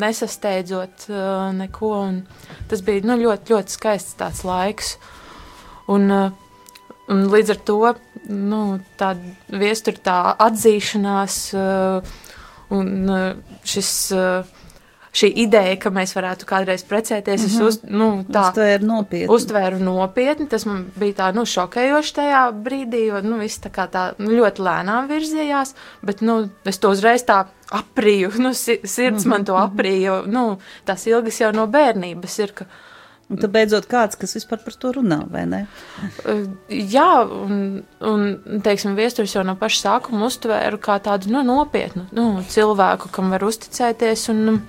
nesasteidzot uh, neko. Un tas bija nu, ļoti, ļoti skaists laiks. Un, uh, un līdz ar to nu, tāda viestura tā atzīšanās uh, un uh, šis. Šī ideja, ka mēs varētu kādreiz precēties, mm -hmm. es uz, nu, tā ir nopietni. uztvēru nopietni. Tas man bija tā nu, šokējoši tajā brīdī, jo nu, viss tā kā tā ļoti lēnām virzījās. Bet nu, es to uzreiz tā aprīju. [laughs] Nu, si- sirds man to aprīja. jo, Nu, tās ilgas jau no bērnības ir. Ka, Un tad beidzot kāds, kas vispār par to runā, vai ne? Uh, Jā, un, un teiksim, viestures jau no paša sākuma uztvēru kā tādu nu, nopietnu nu, cilvēku, kam var uzticēties. Un,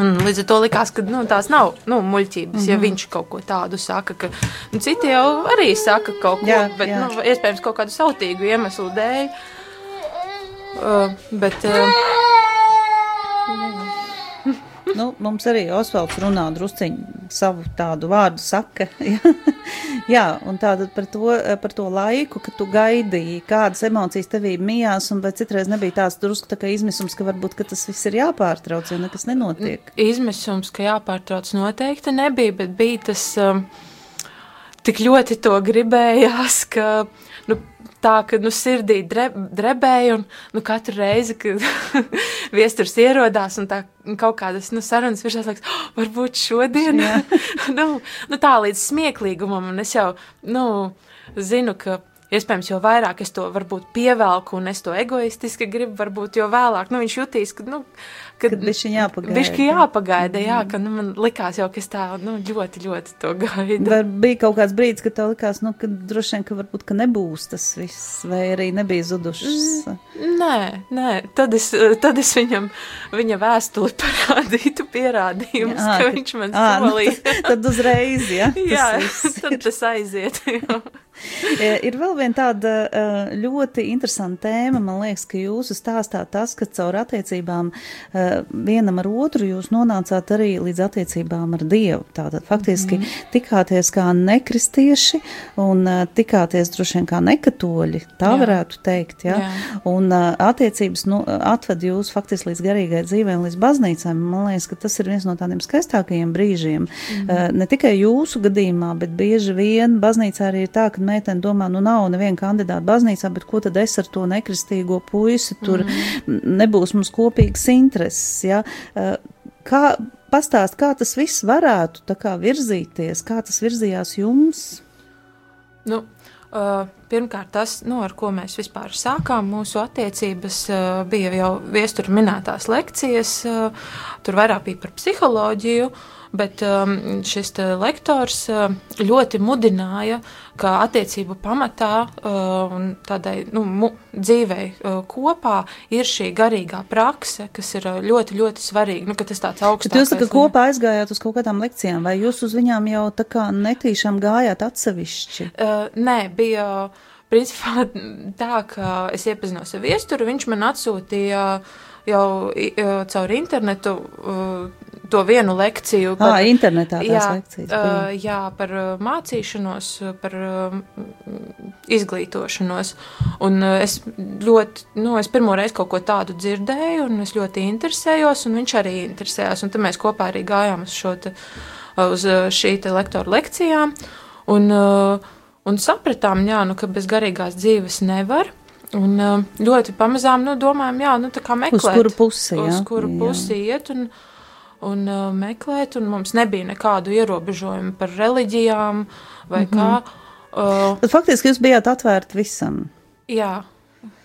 un līdz ar to likās, ka nu, tās nav nu, muļķības, mm -hmm. ja viņš kaut ko tādu saka. Ka, nu, citi jau arī saka kaut ko, Jā, bet jā. nu, iespējams kaut kādu sautīgu iemeslu dēļ. Uh, bet, uh, Nu, mums arī Osvalds runā drusciņu savu tādu vārdu saka. [laughs] Jā, un tātad par to, par to laiku, kad tu gaidīji, kādas emocijas tevī mijās, un vai citreiz nebija tāds drusku tā kā izmisums, ka varbūt, ka tas viss ir jāpārtrauc, jo nekas nenotiek. izmisums, ka jāpārtrauc noteikti nebija, bet bija tas um, tik ļoti to gribējās, ka tā, ka nu, sirdī dre, drebēja un nu, katru reizi, kad [laughs] viesturs ierodās un tā kaut kādas nu, sarunas virsās, liekas, oh, varbūt šodien, [laughs] nu, nu, tā līdz smieklīgumam, un es jau, nu, zinu, ka Iespējams, jo vairāk es to varbūt pievelku un es to egoistiski gribu, varbūt jo vēlāk nu, viņš jutīs, ka, nu, Kad bišķiņ jāpagaida. Bišķi jāpagaida, jā, ka nu, man likās jau, ka es tā nu, ļoti, ļoti to gaidu. Vai bija kaut kāds brīdis, kad tev likās, nu, ka droši vien, ka varbūt, ka nebūs tas viss, vai arī nebija zudušas? Nē, nē, tad es, tad es viņam viņa vēstuli [laughs] parādītu pierādījumus, Jā, ka viņš man nu, solīja. tad- Tad uzreiz, ja? [laughs] tas Jā, viss tad tas aiziet. jā. [laughs] E, Ir vēl viena tāda e, ļoti interesanta tēma. Man liekas, ka jūsu stāstā tas, ka caur attiecībām e, vienam ar otru jūs nonācāt arī līdz attiecībām ar Dievu. Tātad faktiski mm -hmm. tikāties kā nekristieši un tikāties droši vien kā nekatoļi. Tā Jā. varētu teikt. Ja? Jā. Un attiecības nu, atved jūs faktiski līdz garīgai dzīvei un līdz baznīcām. Man liekas, ka tas ir viens no tādiem skaistākajiem brīžiem. Mm -hmm. Ne tikai jūsu gadījumā, bet bieži vien baznīcā arī ir tā, ka meitene domā, nu nav neviena kandidāta baznīcā, bet ko tad es ar to nekristīgo puisi, tur mm. nebūs mums kopīgas intereses. Ja? Eh, Kā pastāst, kā tas viss varētu kā virzīties, kā tas virzījās jums? Nu, uh, pirmkārt, tas, nu, ar ko mēs vispār sākām mūsu attiecības, uh, bija jau viestura minētās lekcijas. Uh, tur vairāk bija par psiholoģiju, bet um, šis te lektors uh, ļoti mudināja, ka attiecību pamatā uh, un tādai nu, dzīvei uh, kopā ir šī garīgā prakse, kas ir uh, ļoti, ļoti svarīga. Nu, tas tāds augstākais. jūs tā kā kopā aizgājāt uz kaut kādām lekcijām, vai jūs uz viņām jau tā kā netīšām gājāt atsevišķi? Uh, nē, bija principā [laughs] tā, ka es iepazinos ar viesturu. Viņš man atsūtīja jau uh, caur internetu uh, to vienu lekciju. Ā, internetā tās jā, lekcijas uh, bija. jā, par uh, mācīšanos, uh, par uh, izglītošanos. Un uh, es ļoti, nu, es pirmo reizi kaut ko tādu dzirdēju, un es ļoti interesējos, un viņš arī interesējās. Un tad mēs kopā arī gājām uz, te, uz uh, šī te lektora lekcijām. Un, uh, un sapratām, jā, nu, ka bez garīgās dzīves nevar. Un uh, ļoti pamazām nu, domājam, jā, nu, tā kā meklēt, kuru pusi, uz jā? kuru Jā. pusi iet un, un uh, meklēt. Un mums nebija nekādu ierobežojumu par reliģijām vai mm -hmm. kā. Uh, Tad faktiski jūs bijāt atvērti visam. jā,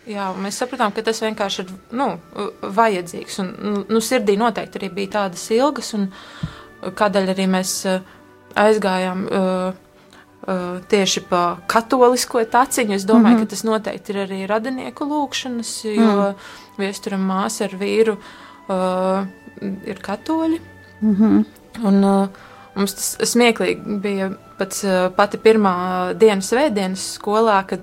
jā, mēs sapratām, ka tas vienkārši ir nu, vajadzīgs. Un, nu, nu, sirdī noteikti arī bija tādas ilgas, un kādēļ arī mēs uh, aizgājām. Uh, Uh, tieši pa katolisko taciņu. Es domāju, mm -hmm. ka tas noteikti ir arī radinieku lūkšanas, jo mm. viesturam māsa ar vīru uh, ir katoļi. Mm -hmm. Un, uh, mums tas smieklīgi bija pats, uh, pati pirmā dienas svētdienas skolā, kad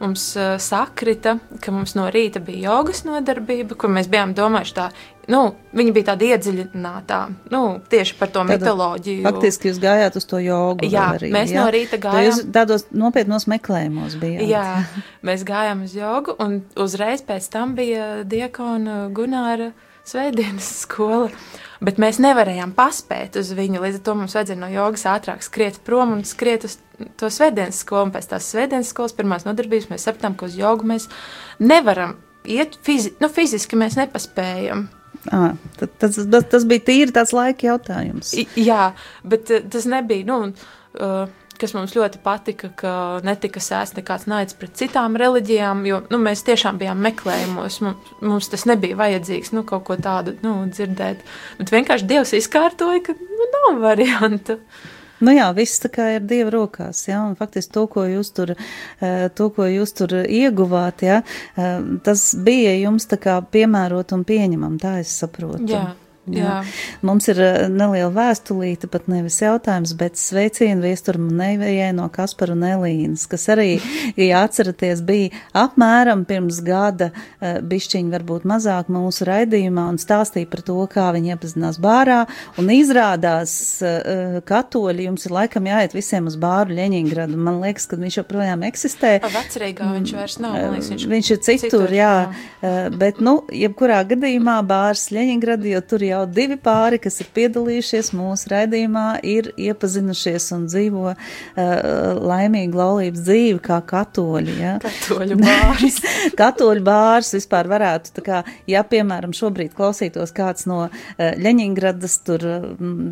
mums uh, sakrita, ka mums no rīta bija jogas nodarbība, kur mēs bijām domājuši tā, nu, viņa bija tāda iedziļinātā, nu, tieši par to Tāda, mitoloģiju. Faktiski jūs gājāt uz to jogu. Jā, arī, mēs jā? no rīta gājām. Jūs tādos nopietnos meklējumos bijāt. Jā, [laughs] mēs gājām uz jogu, un uzreiz pēc tam bija diakona Gunāra svētdienas skola. Bet mēs nevarējām paspēt uz viņu, līdz ar to mums vajadzēja no jogas ātrāk skriet prom un skriet uz to svētdienas skolu. Un pēc tās svētdienas skolas pirmās nodarbības mēs sapratām, ka uz jogu mēs nevaram iet fizi nu, fiziski, mēs nepaspējam. À, tas, tas, tas bija tīri tāds laika jautājums. I, jā, bet tas nebija. Nu, uh, kas mums ļoti patika, ka netika sēsts nekāds naids pret citām reliģijām, jo nu, mēs tiešām bijām meklējumos. Mums, mums tas nebija vajadzīgs nu, kaut ko tādu nu, dzirdēt. Bet vienkārši Dievs izkārtoja, ka nu, nav variantu. Nu jā, viss tā kā ir Dieva rokās, jā, un faktiski to, ko jūs tur, eh, to, ko jūs tur ieguvāt, jā, eh, tas bija jums tā kā piemērot un pieņemam, tā es saprotu. Jā. Jā. Jā. Mums ir eh, neliela vēstulīte, pat nevis jautājums, bet sveicienu viesturam Neivējai no Kaspara un Elīnas, kas arī, [laughs] ja atceraties, bija apmēram pirms gada eh, bišķiņi varbūt mazāk mūsu raidījumā un stāstīja par to, kā viņi iepazinās bārā, un izrādās eh, katoļi, jums ir laikam jāiet visiem uz bāru Ļeņingradu, man liekas, ka viņš joprojām eksistē. Vecrīgā viņš vairs nav, man liekas, viņš, viņš ir citur, citur jā, jā, bet, nu, jebkurā gadījumā bārs Ļeņingradu, jo tur jau jau divi pāri, kas ir piedalījušies mūsu raidījumā, ir iepazinušies un dzīvo uh, laimīgu laulības dzīvi kā katoļi. Ja? Katoļu bārs. [laughs] katoļu bārs vispār varētu, tā kā, ja, piemēram, šobrīd klausītos kāds no uh, Ļeņingradas tur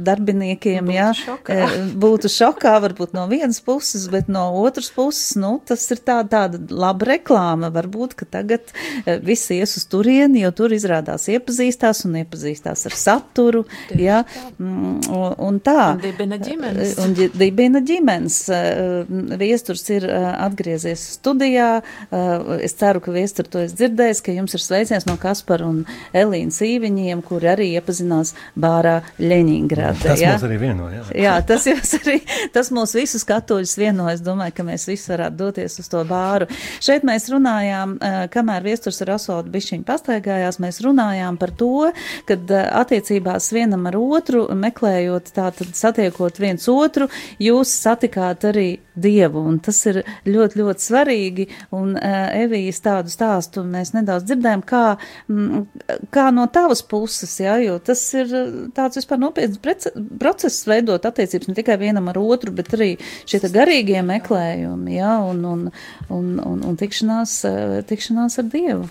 darbiniekiem, būtu, ja, šokā. Uh, būtu šokā, varbūt no vienas puses, bet no otras puses, nu, tas ir tā, tāda laba reklāma. Varbūt, ka tagad uh, visi ies uz turieni, jo tur izrādās iepazīstās un iepazīstās ar ar saturu, ja, mm, un, un tā. Un dibina ģimenes. Un dibina ģimenes. Eh, viesturs ir eh, atgriezies studijā. Eh, es ceru, ka viestur to es dzirdējis, ka jums ir sveiciens no Kaspara un Elīnas īviņiem, kuri arī iepazinās bārā Ļeņingradā. Tas ja? mūs arī vieno, jā. Jā, tas jūs arī, tas mūs visus katoļus vieno. Es domāju, ka mēs visi varētu doties uz to bāru. Šeit mēs runājām, kamēr viesturs ar Asotu bišķiņu pastaigājās, mēs runājām par to, kad attiecībās vienam ar otru, meklējot tātad satiekot viens otru, jūs satikāt arī Dievu, un tas ir ļoti, ļoti svarīgi, un uh, Evijas tādu stāstu mēs nedaudz dzirdējām, kā, m, kā no tavas puses, jā, jo tas ir tāds vispār nopietns process veidot attiecības ne tikai vienam ar otru, bet arī šie garīgie meklējumi, jā, un, un, un, un, un tikšanās, tikšanās ar Dievu.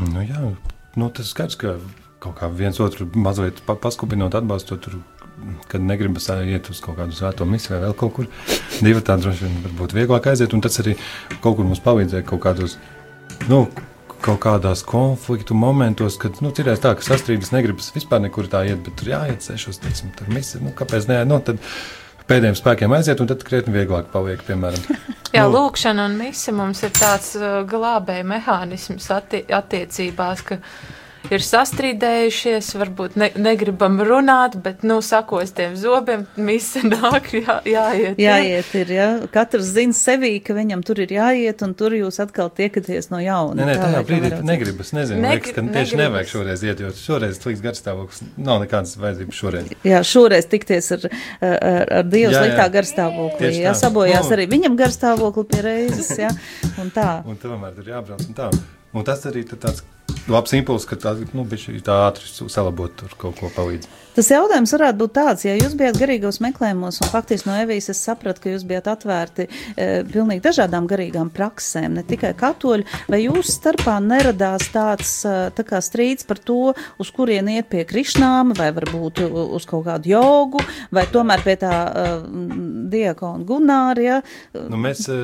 Nu jā, nu tas skaidrs, ka kaut kā viens otru mazliet paskubinot, atbalstot, tur, kad negribas iet uz kaut kādu svēto misiju vai vēl kaut kur. Divi tādi droši vien varbūt vieglāk aiziet, un tas arī kaut kur mums palīdzēja kaut kādos. Nu, Kaut kādās konfliktu momentos, kad nu, ir tā, ka sastrīdas negribas vispār nekur tā iet, bet tur jāiet sešos, teiksim, tur misija. Nu, kāpēc nē? Nu, tad pēdējiem spēkiem aiziet, un tad krietni vieglāk paliek, piemēram. Jā, nu, lūkšana un misija mums ir tāds glābēja mehānisms atti attiecībās, ka ir sastrīdējušies, varbūt ne, negribam runāt, bet, nu, sakos tiem zobiem, mise nāk, jā, jāiet. Jā. Jāiet ir, jā. Katrs zina sevī, ka viņam tur ir jāiet, un tur jūs atkal tiekaties no jauna. Nē, nē, tajā brīdī negribas, nezinu, Negri, liekas, ka tieši negribas. nevajag šoreiz iet, jo šoreiz slikts garstāvoklis nav nekādas vajadzības šoreiz. Jā, šoreiz tikties ar, ar, ar Dievu sliktā garstāvoklī, jā, sabojās nu. arī viņam garstāvokli pie reizes, jā, un tā. un tomēr tur jābrauc un tā. Un tas arī tāds labs impulss, ka tā, nu, tā ātri salabot tur kaut ko palīdz. Tas jautājums varētu būt tāds, ja jūs bijat garīgos meklējumos, un faktiski no Evijas es sapratu, ka jūs bijat atvērti e, pilnīgi dažādām garīgām praksēm, ne tikai katoļu, vai jūsu starpā neradās tāds e, tā kā strīds par to, uz kurien iet pie krišnām, vai varbūt uz kaut kādu jogu, vai tomēr pie tā e, diakona Gunārija? Nu, mēs e,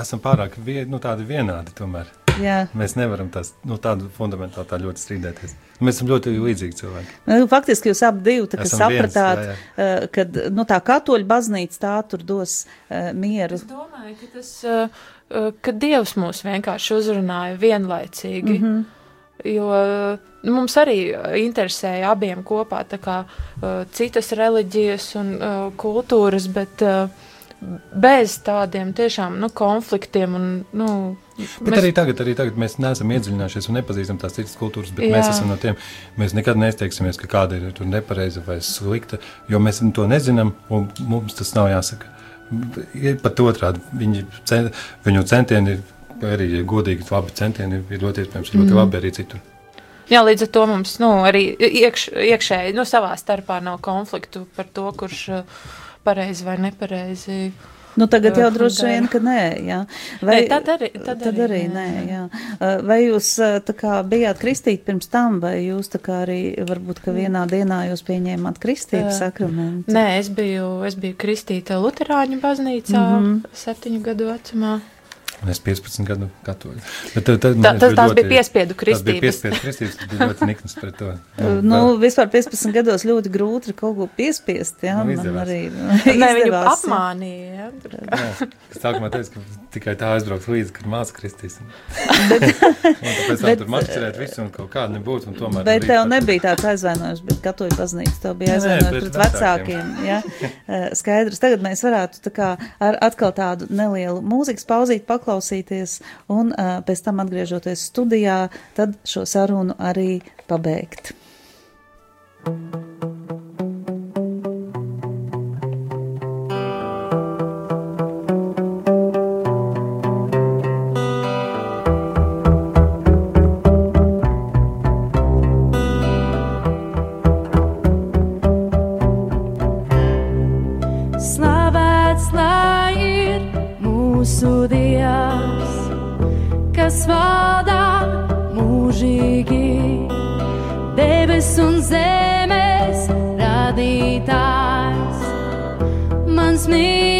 esam pārāk vien, nu, tādi vienādi tomēr. Jā. Mēs nevaram tās, nu, tādu fundamentāli tā ļoti strīdēties. Mēs esam ļoti līdzīgi cilvēki. Nu, faktiski jūs abi divi sapratāt, viens, jā, jā. ka nu, tā katoļa baznīca tā tur dos uh, mieru. Es domāju, ka tas, uh, ka Dievs mūs vienkārši uzrunāja vienlaicīgi. Mm -hmm. Jo nu, mums arī interesēja abiem kopā kā, uh, citas reliģijas un uh, kultūras, bet uh, bez tādiem tiešām nu, konfliktiem. Un, nu, Bet mēs... arī tagad, arī tagad mēs neesam iedziļinājušies un nepazīstam tās citas kultūras, bet Jā. mēs esam no tiem. Mēs nekad neizteiksimies, ka kāda ir nepareiza vai slikta, jo mēs to nezinām un mums tas nav jāsaka. Ir pat otrādi. Viņi, cent, viņu centieni, arī ja godīgi, labi centieni ir ļoti iespējams ļoti mm. labi arī citur. Jā, līdz ar to mums nu, arī iekš, iekšēji nu, savā starpā nav konfliktu par to, kurš pareizi vai nepareizi. Nu, tagad jau droši vien, ka nē, jā. Vai, nē, tad arī, tad tad arī, nē, jā. Vai jūs tā kā bijāt kristīti pirms tam, vai jūs tā kā arī, varbūt, ka vienā dienā jūs pieņēmāt kristību sakramentu? Nē, es biju, es biju kristīta Luterāņu baznīcā mm -hmm. septiņu gadu vecumā. Es 15 gadu katoļu. Bet tad, tad, tā, tas tās ļoti, bija piespiedu kristības. Tas bija piespiedu kristības, tas bija ļoti niknas pret to. Jā, [laughs] nu, vispār 15 gados ļoti grūti ir kaut ko piespiest, jā, nu, man arī. [laughs] Nē, viņu apmānīja, jā. jā. Es sākumā teicu, ka tikai tā aizbrauks līdzi, kad māca kristīs. [laughs] bet, un tāpēc tam tur mašķirēt visu un kaut kādu nebūtu, un tomēr. Bet tev nebija tāds aizvainojums, bet katoļu baznīca, tev bija aizvainojums pret vecākiem, jā. Skaidrs, tagad mēs varētu tā kā ar atkal tādu nelielu mūzikas pauzīt paklausīt paklausīties, un uh, pēc tam atgriežoties studijā, tad šo sarunu arī pabeigt. Thank you. wants me.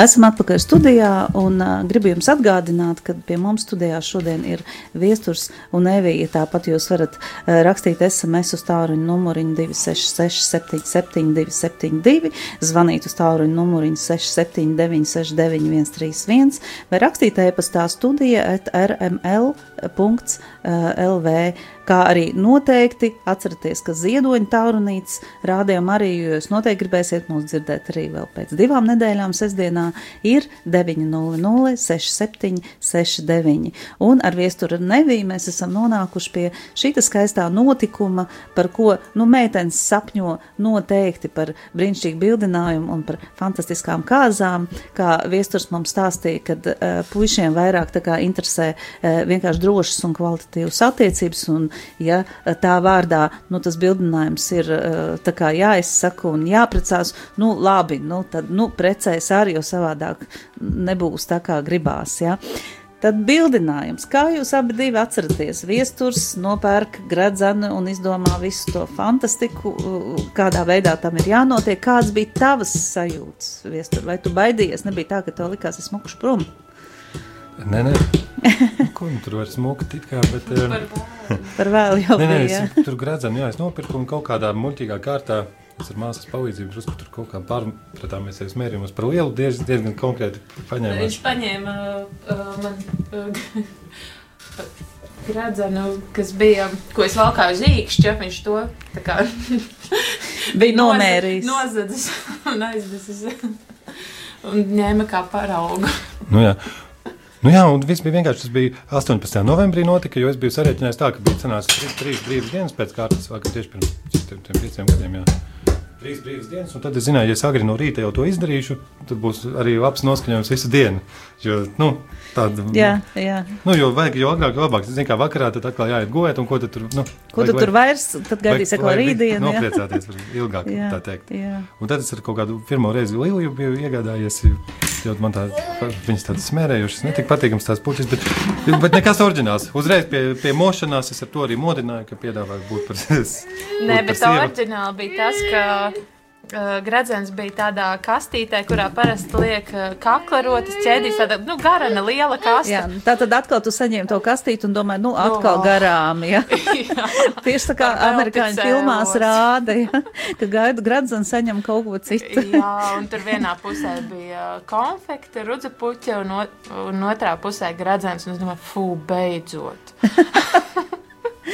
Esam atpakaļ studijā un uh, gribu jums atgādināt, ka pie mums studijā šodien ir viesturs un Evija. Tāpat jūs varat uh, rakstīt SMS uz tāruņu numuriņu 266 77 272, zvanīt uz tāruņu numuriņu 679 69 131 vai rakstīt e-pastā studija at rml. LV, kā arī noteikti atcerieties, ka ziedoņa taurunītes rādījumā arī, jo jūs noteikti gribēsiet mūs dzirdēt arī vēl pēc divām nedēļām. Sestdienā, ir 900 67 69. Un ar viesturu Neviju mēs esam nonākuši pie šīta skaistā notikuma, par ko, nu, meitenes sapņo noteikti par brīnišķīgu bildinājumu un par fantastiskām kāzām, kā viesturs mums stāstīja, kad uh, puišiem vairāk tā kā interesē uh, vienkārši drošas un kvalitatīvas attiecības, un ja tā vārdā, nu, tas bildinājums ir uh, tā kā jāizsaka un jāprecās, nu, labi, nu, tad, nu, precēs arī, jo savādāk nebūs tā kā gribās, ja. Tad bildinājums, kā jūs abi divi atceraties, viesturs nopērk gradzenu un izdomā visu to fantastiku, kādā veidā tam ir jānotiek. Kāds bija tavas sajūtas, viestur? Vai tu baidījies? Nebija tā, ka tev likās, es mukšu prom. Nē, nē. [laughs] Ko nu tur var smukt, it kā, bet... eh, Par vēlu jau Nē, nē, bija. es tur gradzam, jā, es nopirku un kaut kādā muļķīgā kārtā. Es ar māsas palīdzību drusku tur kaut kā pārpratāmies sevis mērījumus par lielu, diez, diezgan konkrēti paņēmās. Viņš paņēma uh, man uh, gradzenu, kas bija, ko es valkāju uz īkšķa, viņš to tā kā [laughs] Bija nomērījis. Nozadzis un aizdesis. Un ņēma kā paraugu. Nu, jā. Nu jā, un viss bija vienkārši. Tas bija 18. novembrī, notika, jo es biju sarēķinājis tā, ka bija cenās trīs, brīvas dienas pēc kārtas, vakar tieši pirms tiem, tiem pieciem gadiem. Jā. Trīs brīvas dienas, un tad es zināju, ja es agri no rīta jau to izdarīšu, tad būs arī labs noskaņojums visu dienu. Jo, nu, tāda, Jā, jā. Nu, jo vajag, jo agrāk, jo labāk. Zini, kā vakarā tad atkal jāiet gulēt, un ko tad tur, nu, Ko tu tur vairs, tad gaidīsi atkal rītdienu. jā? Nopriecāties var ilgāk, Jā, tā teikt. jā. Un tad es ar kaut kādu pirmo reizi Liliju biju iegādājies. Jo man tā, viņas tādas smērējušas, ne tik patīkamas tās puķis, bet, bet nekas oriģināls. Uzreiz pie, pie mošanās es ar to arī modināju, ka piedāvāju būt par [laughs] Nē, būt par bet sievu. oriģināli bija tas, ka gradzens bija tādā kastītē, kurā parasti liek uh, kaklarotas ķēdīs, tāda, nu, garana liela kaste. Jā, tā tad atkal tu saņēmi to kastīti un domāji, nu, atkal No. garām. Ja? [laughs] Jā. Tieši tā kā amerikāņu filmās rāda, ja? ka gaida gradzens saņem kaut ko citu. Jā, un tur vienā pusē bija konfekte, rudzepuķa, un, o- un otrā pusē gradzens. Un es domāju, fū, beidzot. [laughs]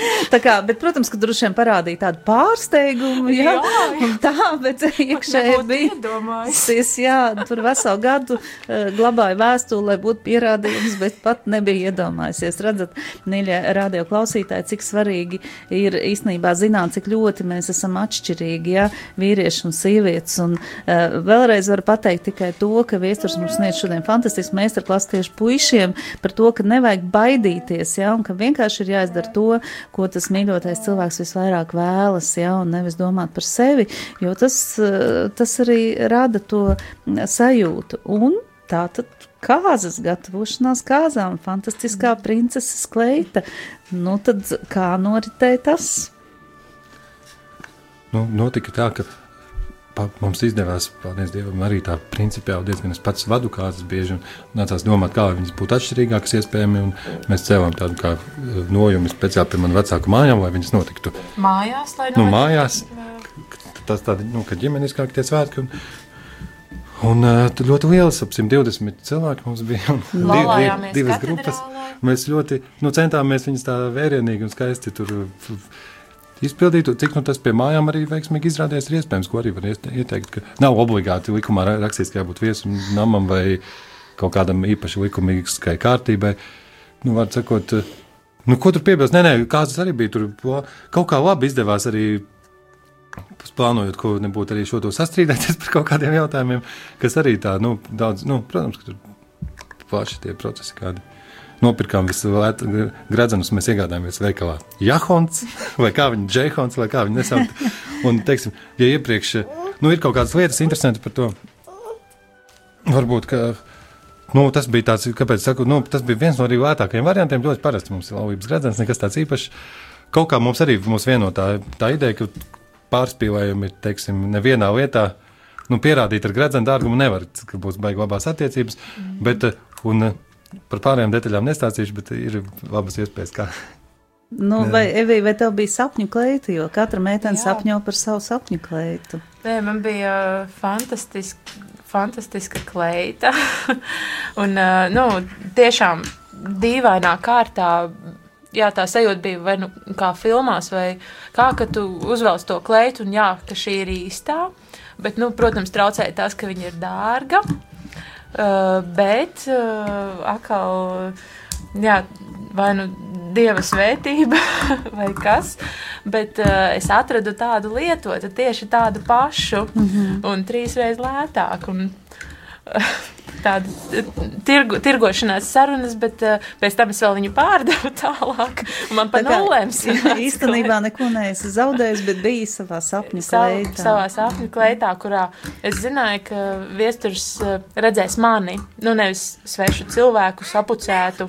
[laughs] Tā kā, bet, protams, ka droši vien parādīja tādu pārsteigumu, jā, Jā, jā. tā, bet iekšēji bija. iedomājies. Es, jā, tur veselu gadu uh, glabāju vēstuli, lai būtu pierādījums, bet pat nebija iedomājusies. Redzat, mīļie radio klausītāji, cik svarīgi ir īstenībā zināt, cik ļoti mēs esam atšķirīgi, jā, vīrieši un sievietes. Un uh, vēlreiz varu pateikt tikai to, ka viesturs mums sniedz šodien fantastisku meistarklasu tieši puišiem par to, ka nevajag baidīties, jā, un ka vienkārši ir jāizdara to, ko tas mīļotais cilvēks visvairāk vēlas, jā, un nevis domāt par sevi, jo tas, eh, tas arī rada to sajūtu. Un tā tad kāzas gatavošanās kāzām, fantastiskā princeses kleita. Nu tad kā noritēja tas? Nu, notika tā, ka pa, mums izdevās, paldies Dievam, arī tā principiāli diezgan es pats vadu kāzas bieži un nācās domāt, kā viņas būtu atšķirīgākas iespējami, un mēs cēlām tādu kā eh, nojumu speciāli pie manu vecāku mājām, lai viņas notiktu Mājās, lai nu, mājās. Tas tādi, nu, ka ģimeniskāk tie svētki. Un, Un uh, tur ļoti liels, ap 120 cilvēki mums bija. div- div- divas grupas. Mēs ļoti nu, centāmies viņus tā vērienīgi un skaisti tur izpildīt. un Cik nu, tas pie mājām arī veiksmīgi izrādījās, ir iespējams, ko arī var ieteikt. Ka nav obligāti likumā ra- rakstīts, ka jābūt viesam namam vai kaut kādam īpaši likumīgai kārtībai. Nu, var sakot, nu, ko tur piebilst? Nē, nē, kāds arī bija tur. Kaut kā labi izdevās arī plānojot, ko nebūtu arī šo to sastrīdēties [laughs] par kaut kādiem jautājumiem, kas arī tā, nu, daudz, nu, protams, ka tur plaši tie procesi kādi. Nopirkām visu lētu gradzenus, mēs iegādājāmies veikalā. Jahons, [laughs] vai kā viņi, Džehons, vai kā viņi nesauc. Un, teiksim, ja iepriekš, nu, ir kaut kādas lietas interesanti par to, varbūt, ka, nu, tas bija tāds, kāpēc saku, nu, tas bija viens no arī lētākajiem variantiem, ļoti parasti mums ir laulības gradzens, nekas tāds īpašs. Kaut kā mums arī mūs vienotā tā ideja, ka pārspīlējumi, teiksim, nevienā lietā, nu, pierādīt ar gradzenu dārgumu nevar, ka būs baigi labās attiecības, mm. bet, un par pārējām detaļām nestāstīšu, bet ir labas iespējas, kā. Nu, Jā. vai, Evī, vai tev bija sapņu kleita, jo katra meitene sapņo par savu sapņu kleitu? Nē, man bija fantastiska, fantastiska kleita. [laughs] un, uh, nu, tiešām dīvainā kārtā. Jā, tā sajūta bija vai nu kā filmās, vai kā, ka tu uzvelc to kleitu, un jā, ka šī ir īstā. Bet, nu, protams, traucēja tas, ka viņa ir dārga. Uh, bet uh, atkal, jā, vai nu dieva svētība, [laughs] vai kas. Bet uh, es atradu tādu lietotu, tieši tādu pašu, mm -hmm. un trīs reizes lētāku. Un, [laughs] Tāda tirgu, tirgošanās sarunas, bet uh, pēc tam es vēl viņu pārdevu [laughs] tālāk. Man pa Tā nulēm sanāca [laughs] Īstenībā neko neesi zaudējis, bet biji savā sapņu Sav, kleitā. savā sapņu kleitā, kurā es zināju, ka viesturs eh, redzēs mani, nu nevis svešu cilvēku, sapucētu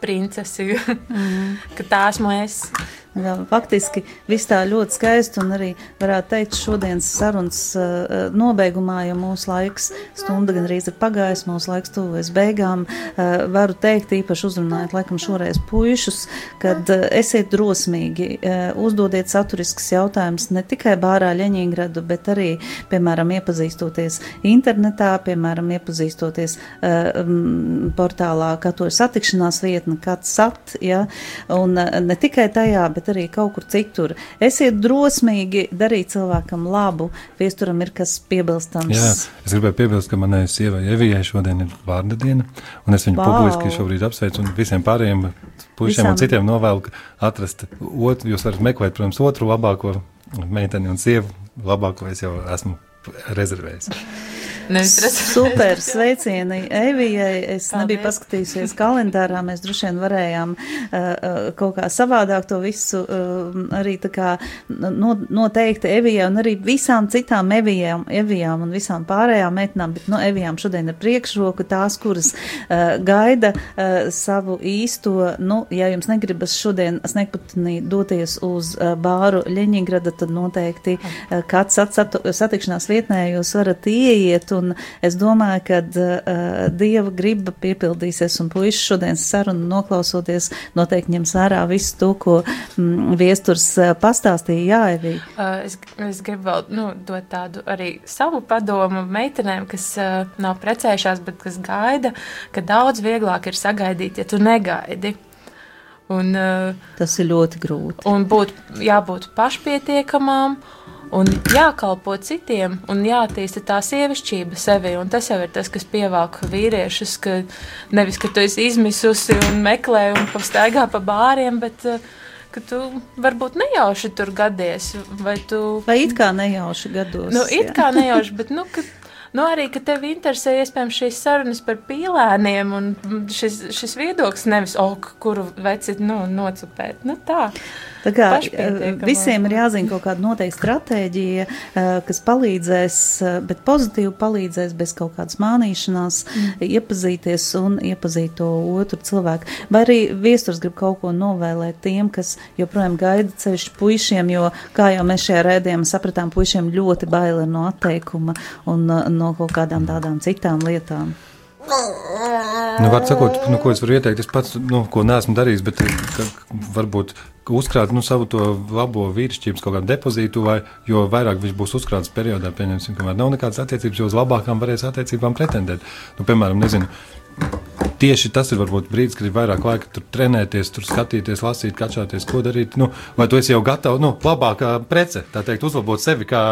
princesi, [laughs] mm. ka tā esmu es. Jā, faktiski viss tā ļoti skaisti un arī varētu teikt šodienas sarunas uh, nobeigumā, jo mūsu laiks stunda gan arī ir pagājis, mūsu laiks tuvojas beigām. Uh, varu teikt, īpaši uzrunājot laikam šoreiz puišus, kad uh, esiet drosmīgi, uzdodiet saturisks jautājums ne tikai bārā Ļeņingradu, bet arī, piemēram, iepazīstoties internetā, piemēram, iepazīstoties um, portālā katoļu satikšanās vietne, kāds sat, ja, un uh, ne tikai tajā, bet arī kaut kur citur. Esiet drosmīgi darīt cilvēkam labu, viesturam ir kas piebilstams. Jā, es gribēju piebilst, ka manai sievai Evijai šodien ir vārda diena, un es viņu Vau! publiski šobrīd apsveicu, un visiem pārējiem puišiem Visām. un citiem novēlu ka atrast otru, jūs varat meklēt, protams, otru labāko meiteni un sievu, labāko es jau esmu rezervējis. Super, sveicieni Evijai. Es Paldies. nebiju paskatījusies kalendārā, mēs droši vien varējām uh, uh, kaut kā savādāk to visu uh, arī tā kā no, noteikti Evijai un arī visām citām Evijām, Evijām un visām pārējām meitnām, bet no Evijām šodien ir priekšroka tās, kuras uh, gaida uh, savu īsto, nu, ja jums negribas šodien sniegputnī doties uz uh, bāru Ļeņingrada, tad noteikti uh, kāds sat- satikšanās vietnē jūs varat ieiet un es domāju, ka uh, Dieva griba piepildīsies, un puiši šodienas sarunu noklausoties noteikti ņems vērā visu to, ko mm, viesturs uh, pastāstīja. Jā, Evī. Uh, es, es gribu vēl nu, dot tādu arī savu padomu meitenēm, kas uh, nav precējušās, bet kas gaida, ka daudz vieglāk ir sagaidīt, ja tu negaidi. Un, uh, Tas ir ļoti grūti. un būt, jābūt pašpietiekamām, un jākalpo citiem, un jātīsta tā sievišķība sevi. Un tas jau ir tas, kas pievelk vīriešus, ka nevis, ka tu esi izmisusi un meklē un pastaigā pa bāriem, bet uh, ka tu varbūt nejauši tur gadies, vai tu Vai it kā nejauši gados? Nu, it jā? kā nejauši, [laughs] bet nu, ka, nu, arī, ka tev interesē iespējams šīs sarunas par pīlēniem un šis, šis viedoklis nevis, oh, kuru veci nu, nocupēt. Nu, tā. Tā kā visiem ir jāzina kaut kāda noteikta stratēģija, eh, kas palīdzēs, eh, bet pozitīvi palīdzēs bez kaut kādas mānīšanās, mm. iepazīties un iepazīt to otru cilvēku. Vai arī viesturs grib kaut ko novēlēt tiem, kas joprojām gaida ceļš puišiem, jo, kā jau mēs šajā rēdījumā sapratām, puišiem ļoti baila no atteikuma un eh, no kaut kādām tādām citām lietām. Nu, var sakot, nu, ko es varu ieteikt, es pats, nu, ko neesmu darījis, bet ka, varbūt uzkrāt nu, savu to labo vīrišķības kaut kādu depozītu, vai jo vairāk viņš būs uzkrāts periodā, pieņemsim, kamēr nav nekādas attiecības, jo uz labākām varēs attiecībām pretendēt. Nu, piemēram, nezinu. Tieši tas ir varbūt brīdis, kad ir vairāk laika tur trenēties, tur skatīties, lasīt, kačāties, ko darīt. Nu, vai tu esi jau gatavs, nu, labākā prece, tā teikt, uzlabot sevi kā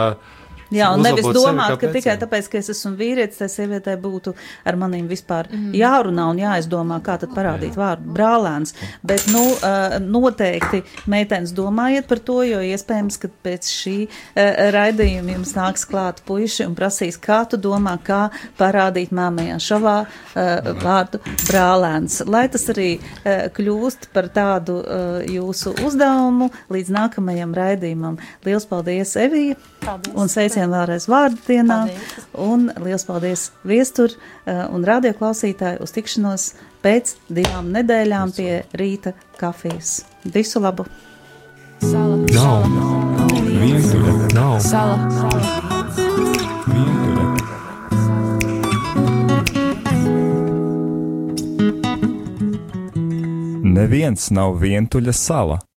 Jā, un nevis sevi domāt, kā ka tikai pēcēju. tāpēc, ka es esmu vīrietis, tai sievietei būtu ar maniem vispār jārunā un jāizdomā, kā tad parādīt vārdu brālēns. Bet, nu, uh, noteikti meitenes domājiet par to, jo iespējams, ka pēc šī uh, raidījuma jums nāks klāt puiši un prasīs, kā tu domā, kā parādīt māmajā šavā uh, vārdu brālēns. Lai tas arī kļūst par tādu jūsu uzdevumu līdz nākamajam raidījumam. Liels paldies, Evija! Paldies. Un sveicien vēlreiz vārdu dienā. Paldies. Un liels paldies viestur uh, un radioklausītāji uz tikšanos pēc divām nedēļām pie rīta kafijas. Visu labu! Sala. Nav vientuļa, nav Sala. Sala. vientuļa. Neviens nav vientuļa sala.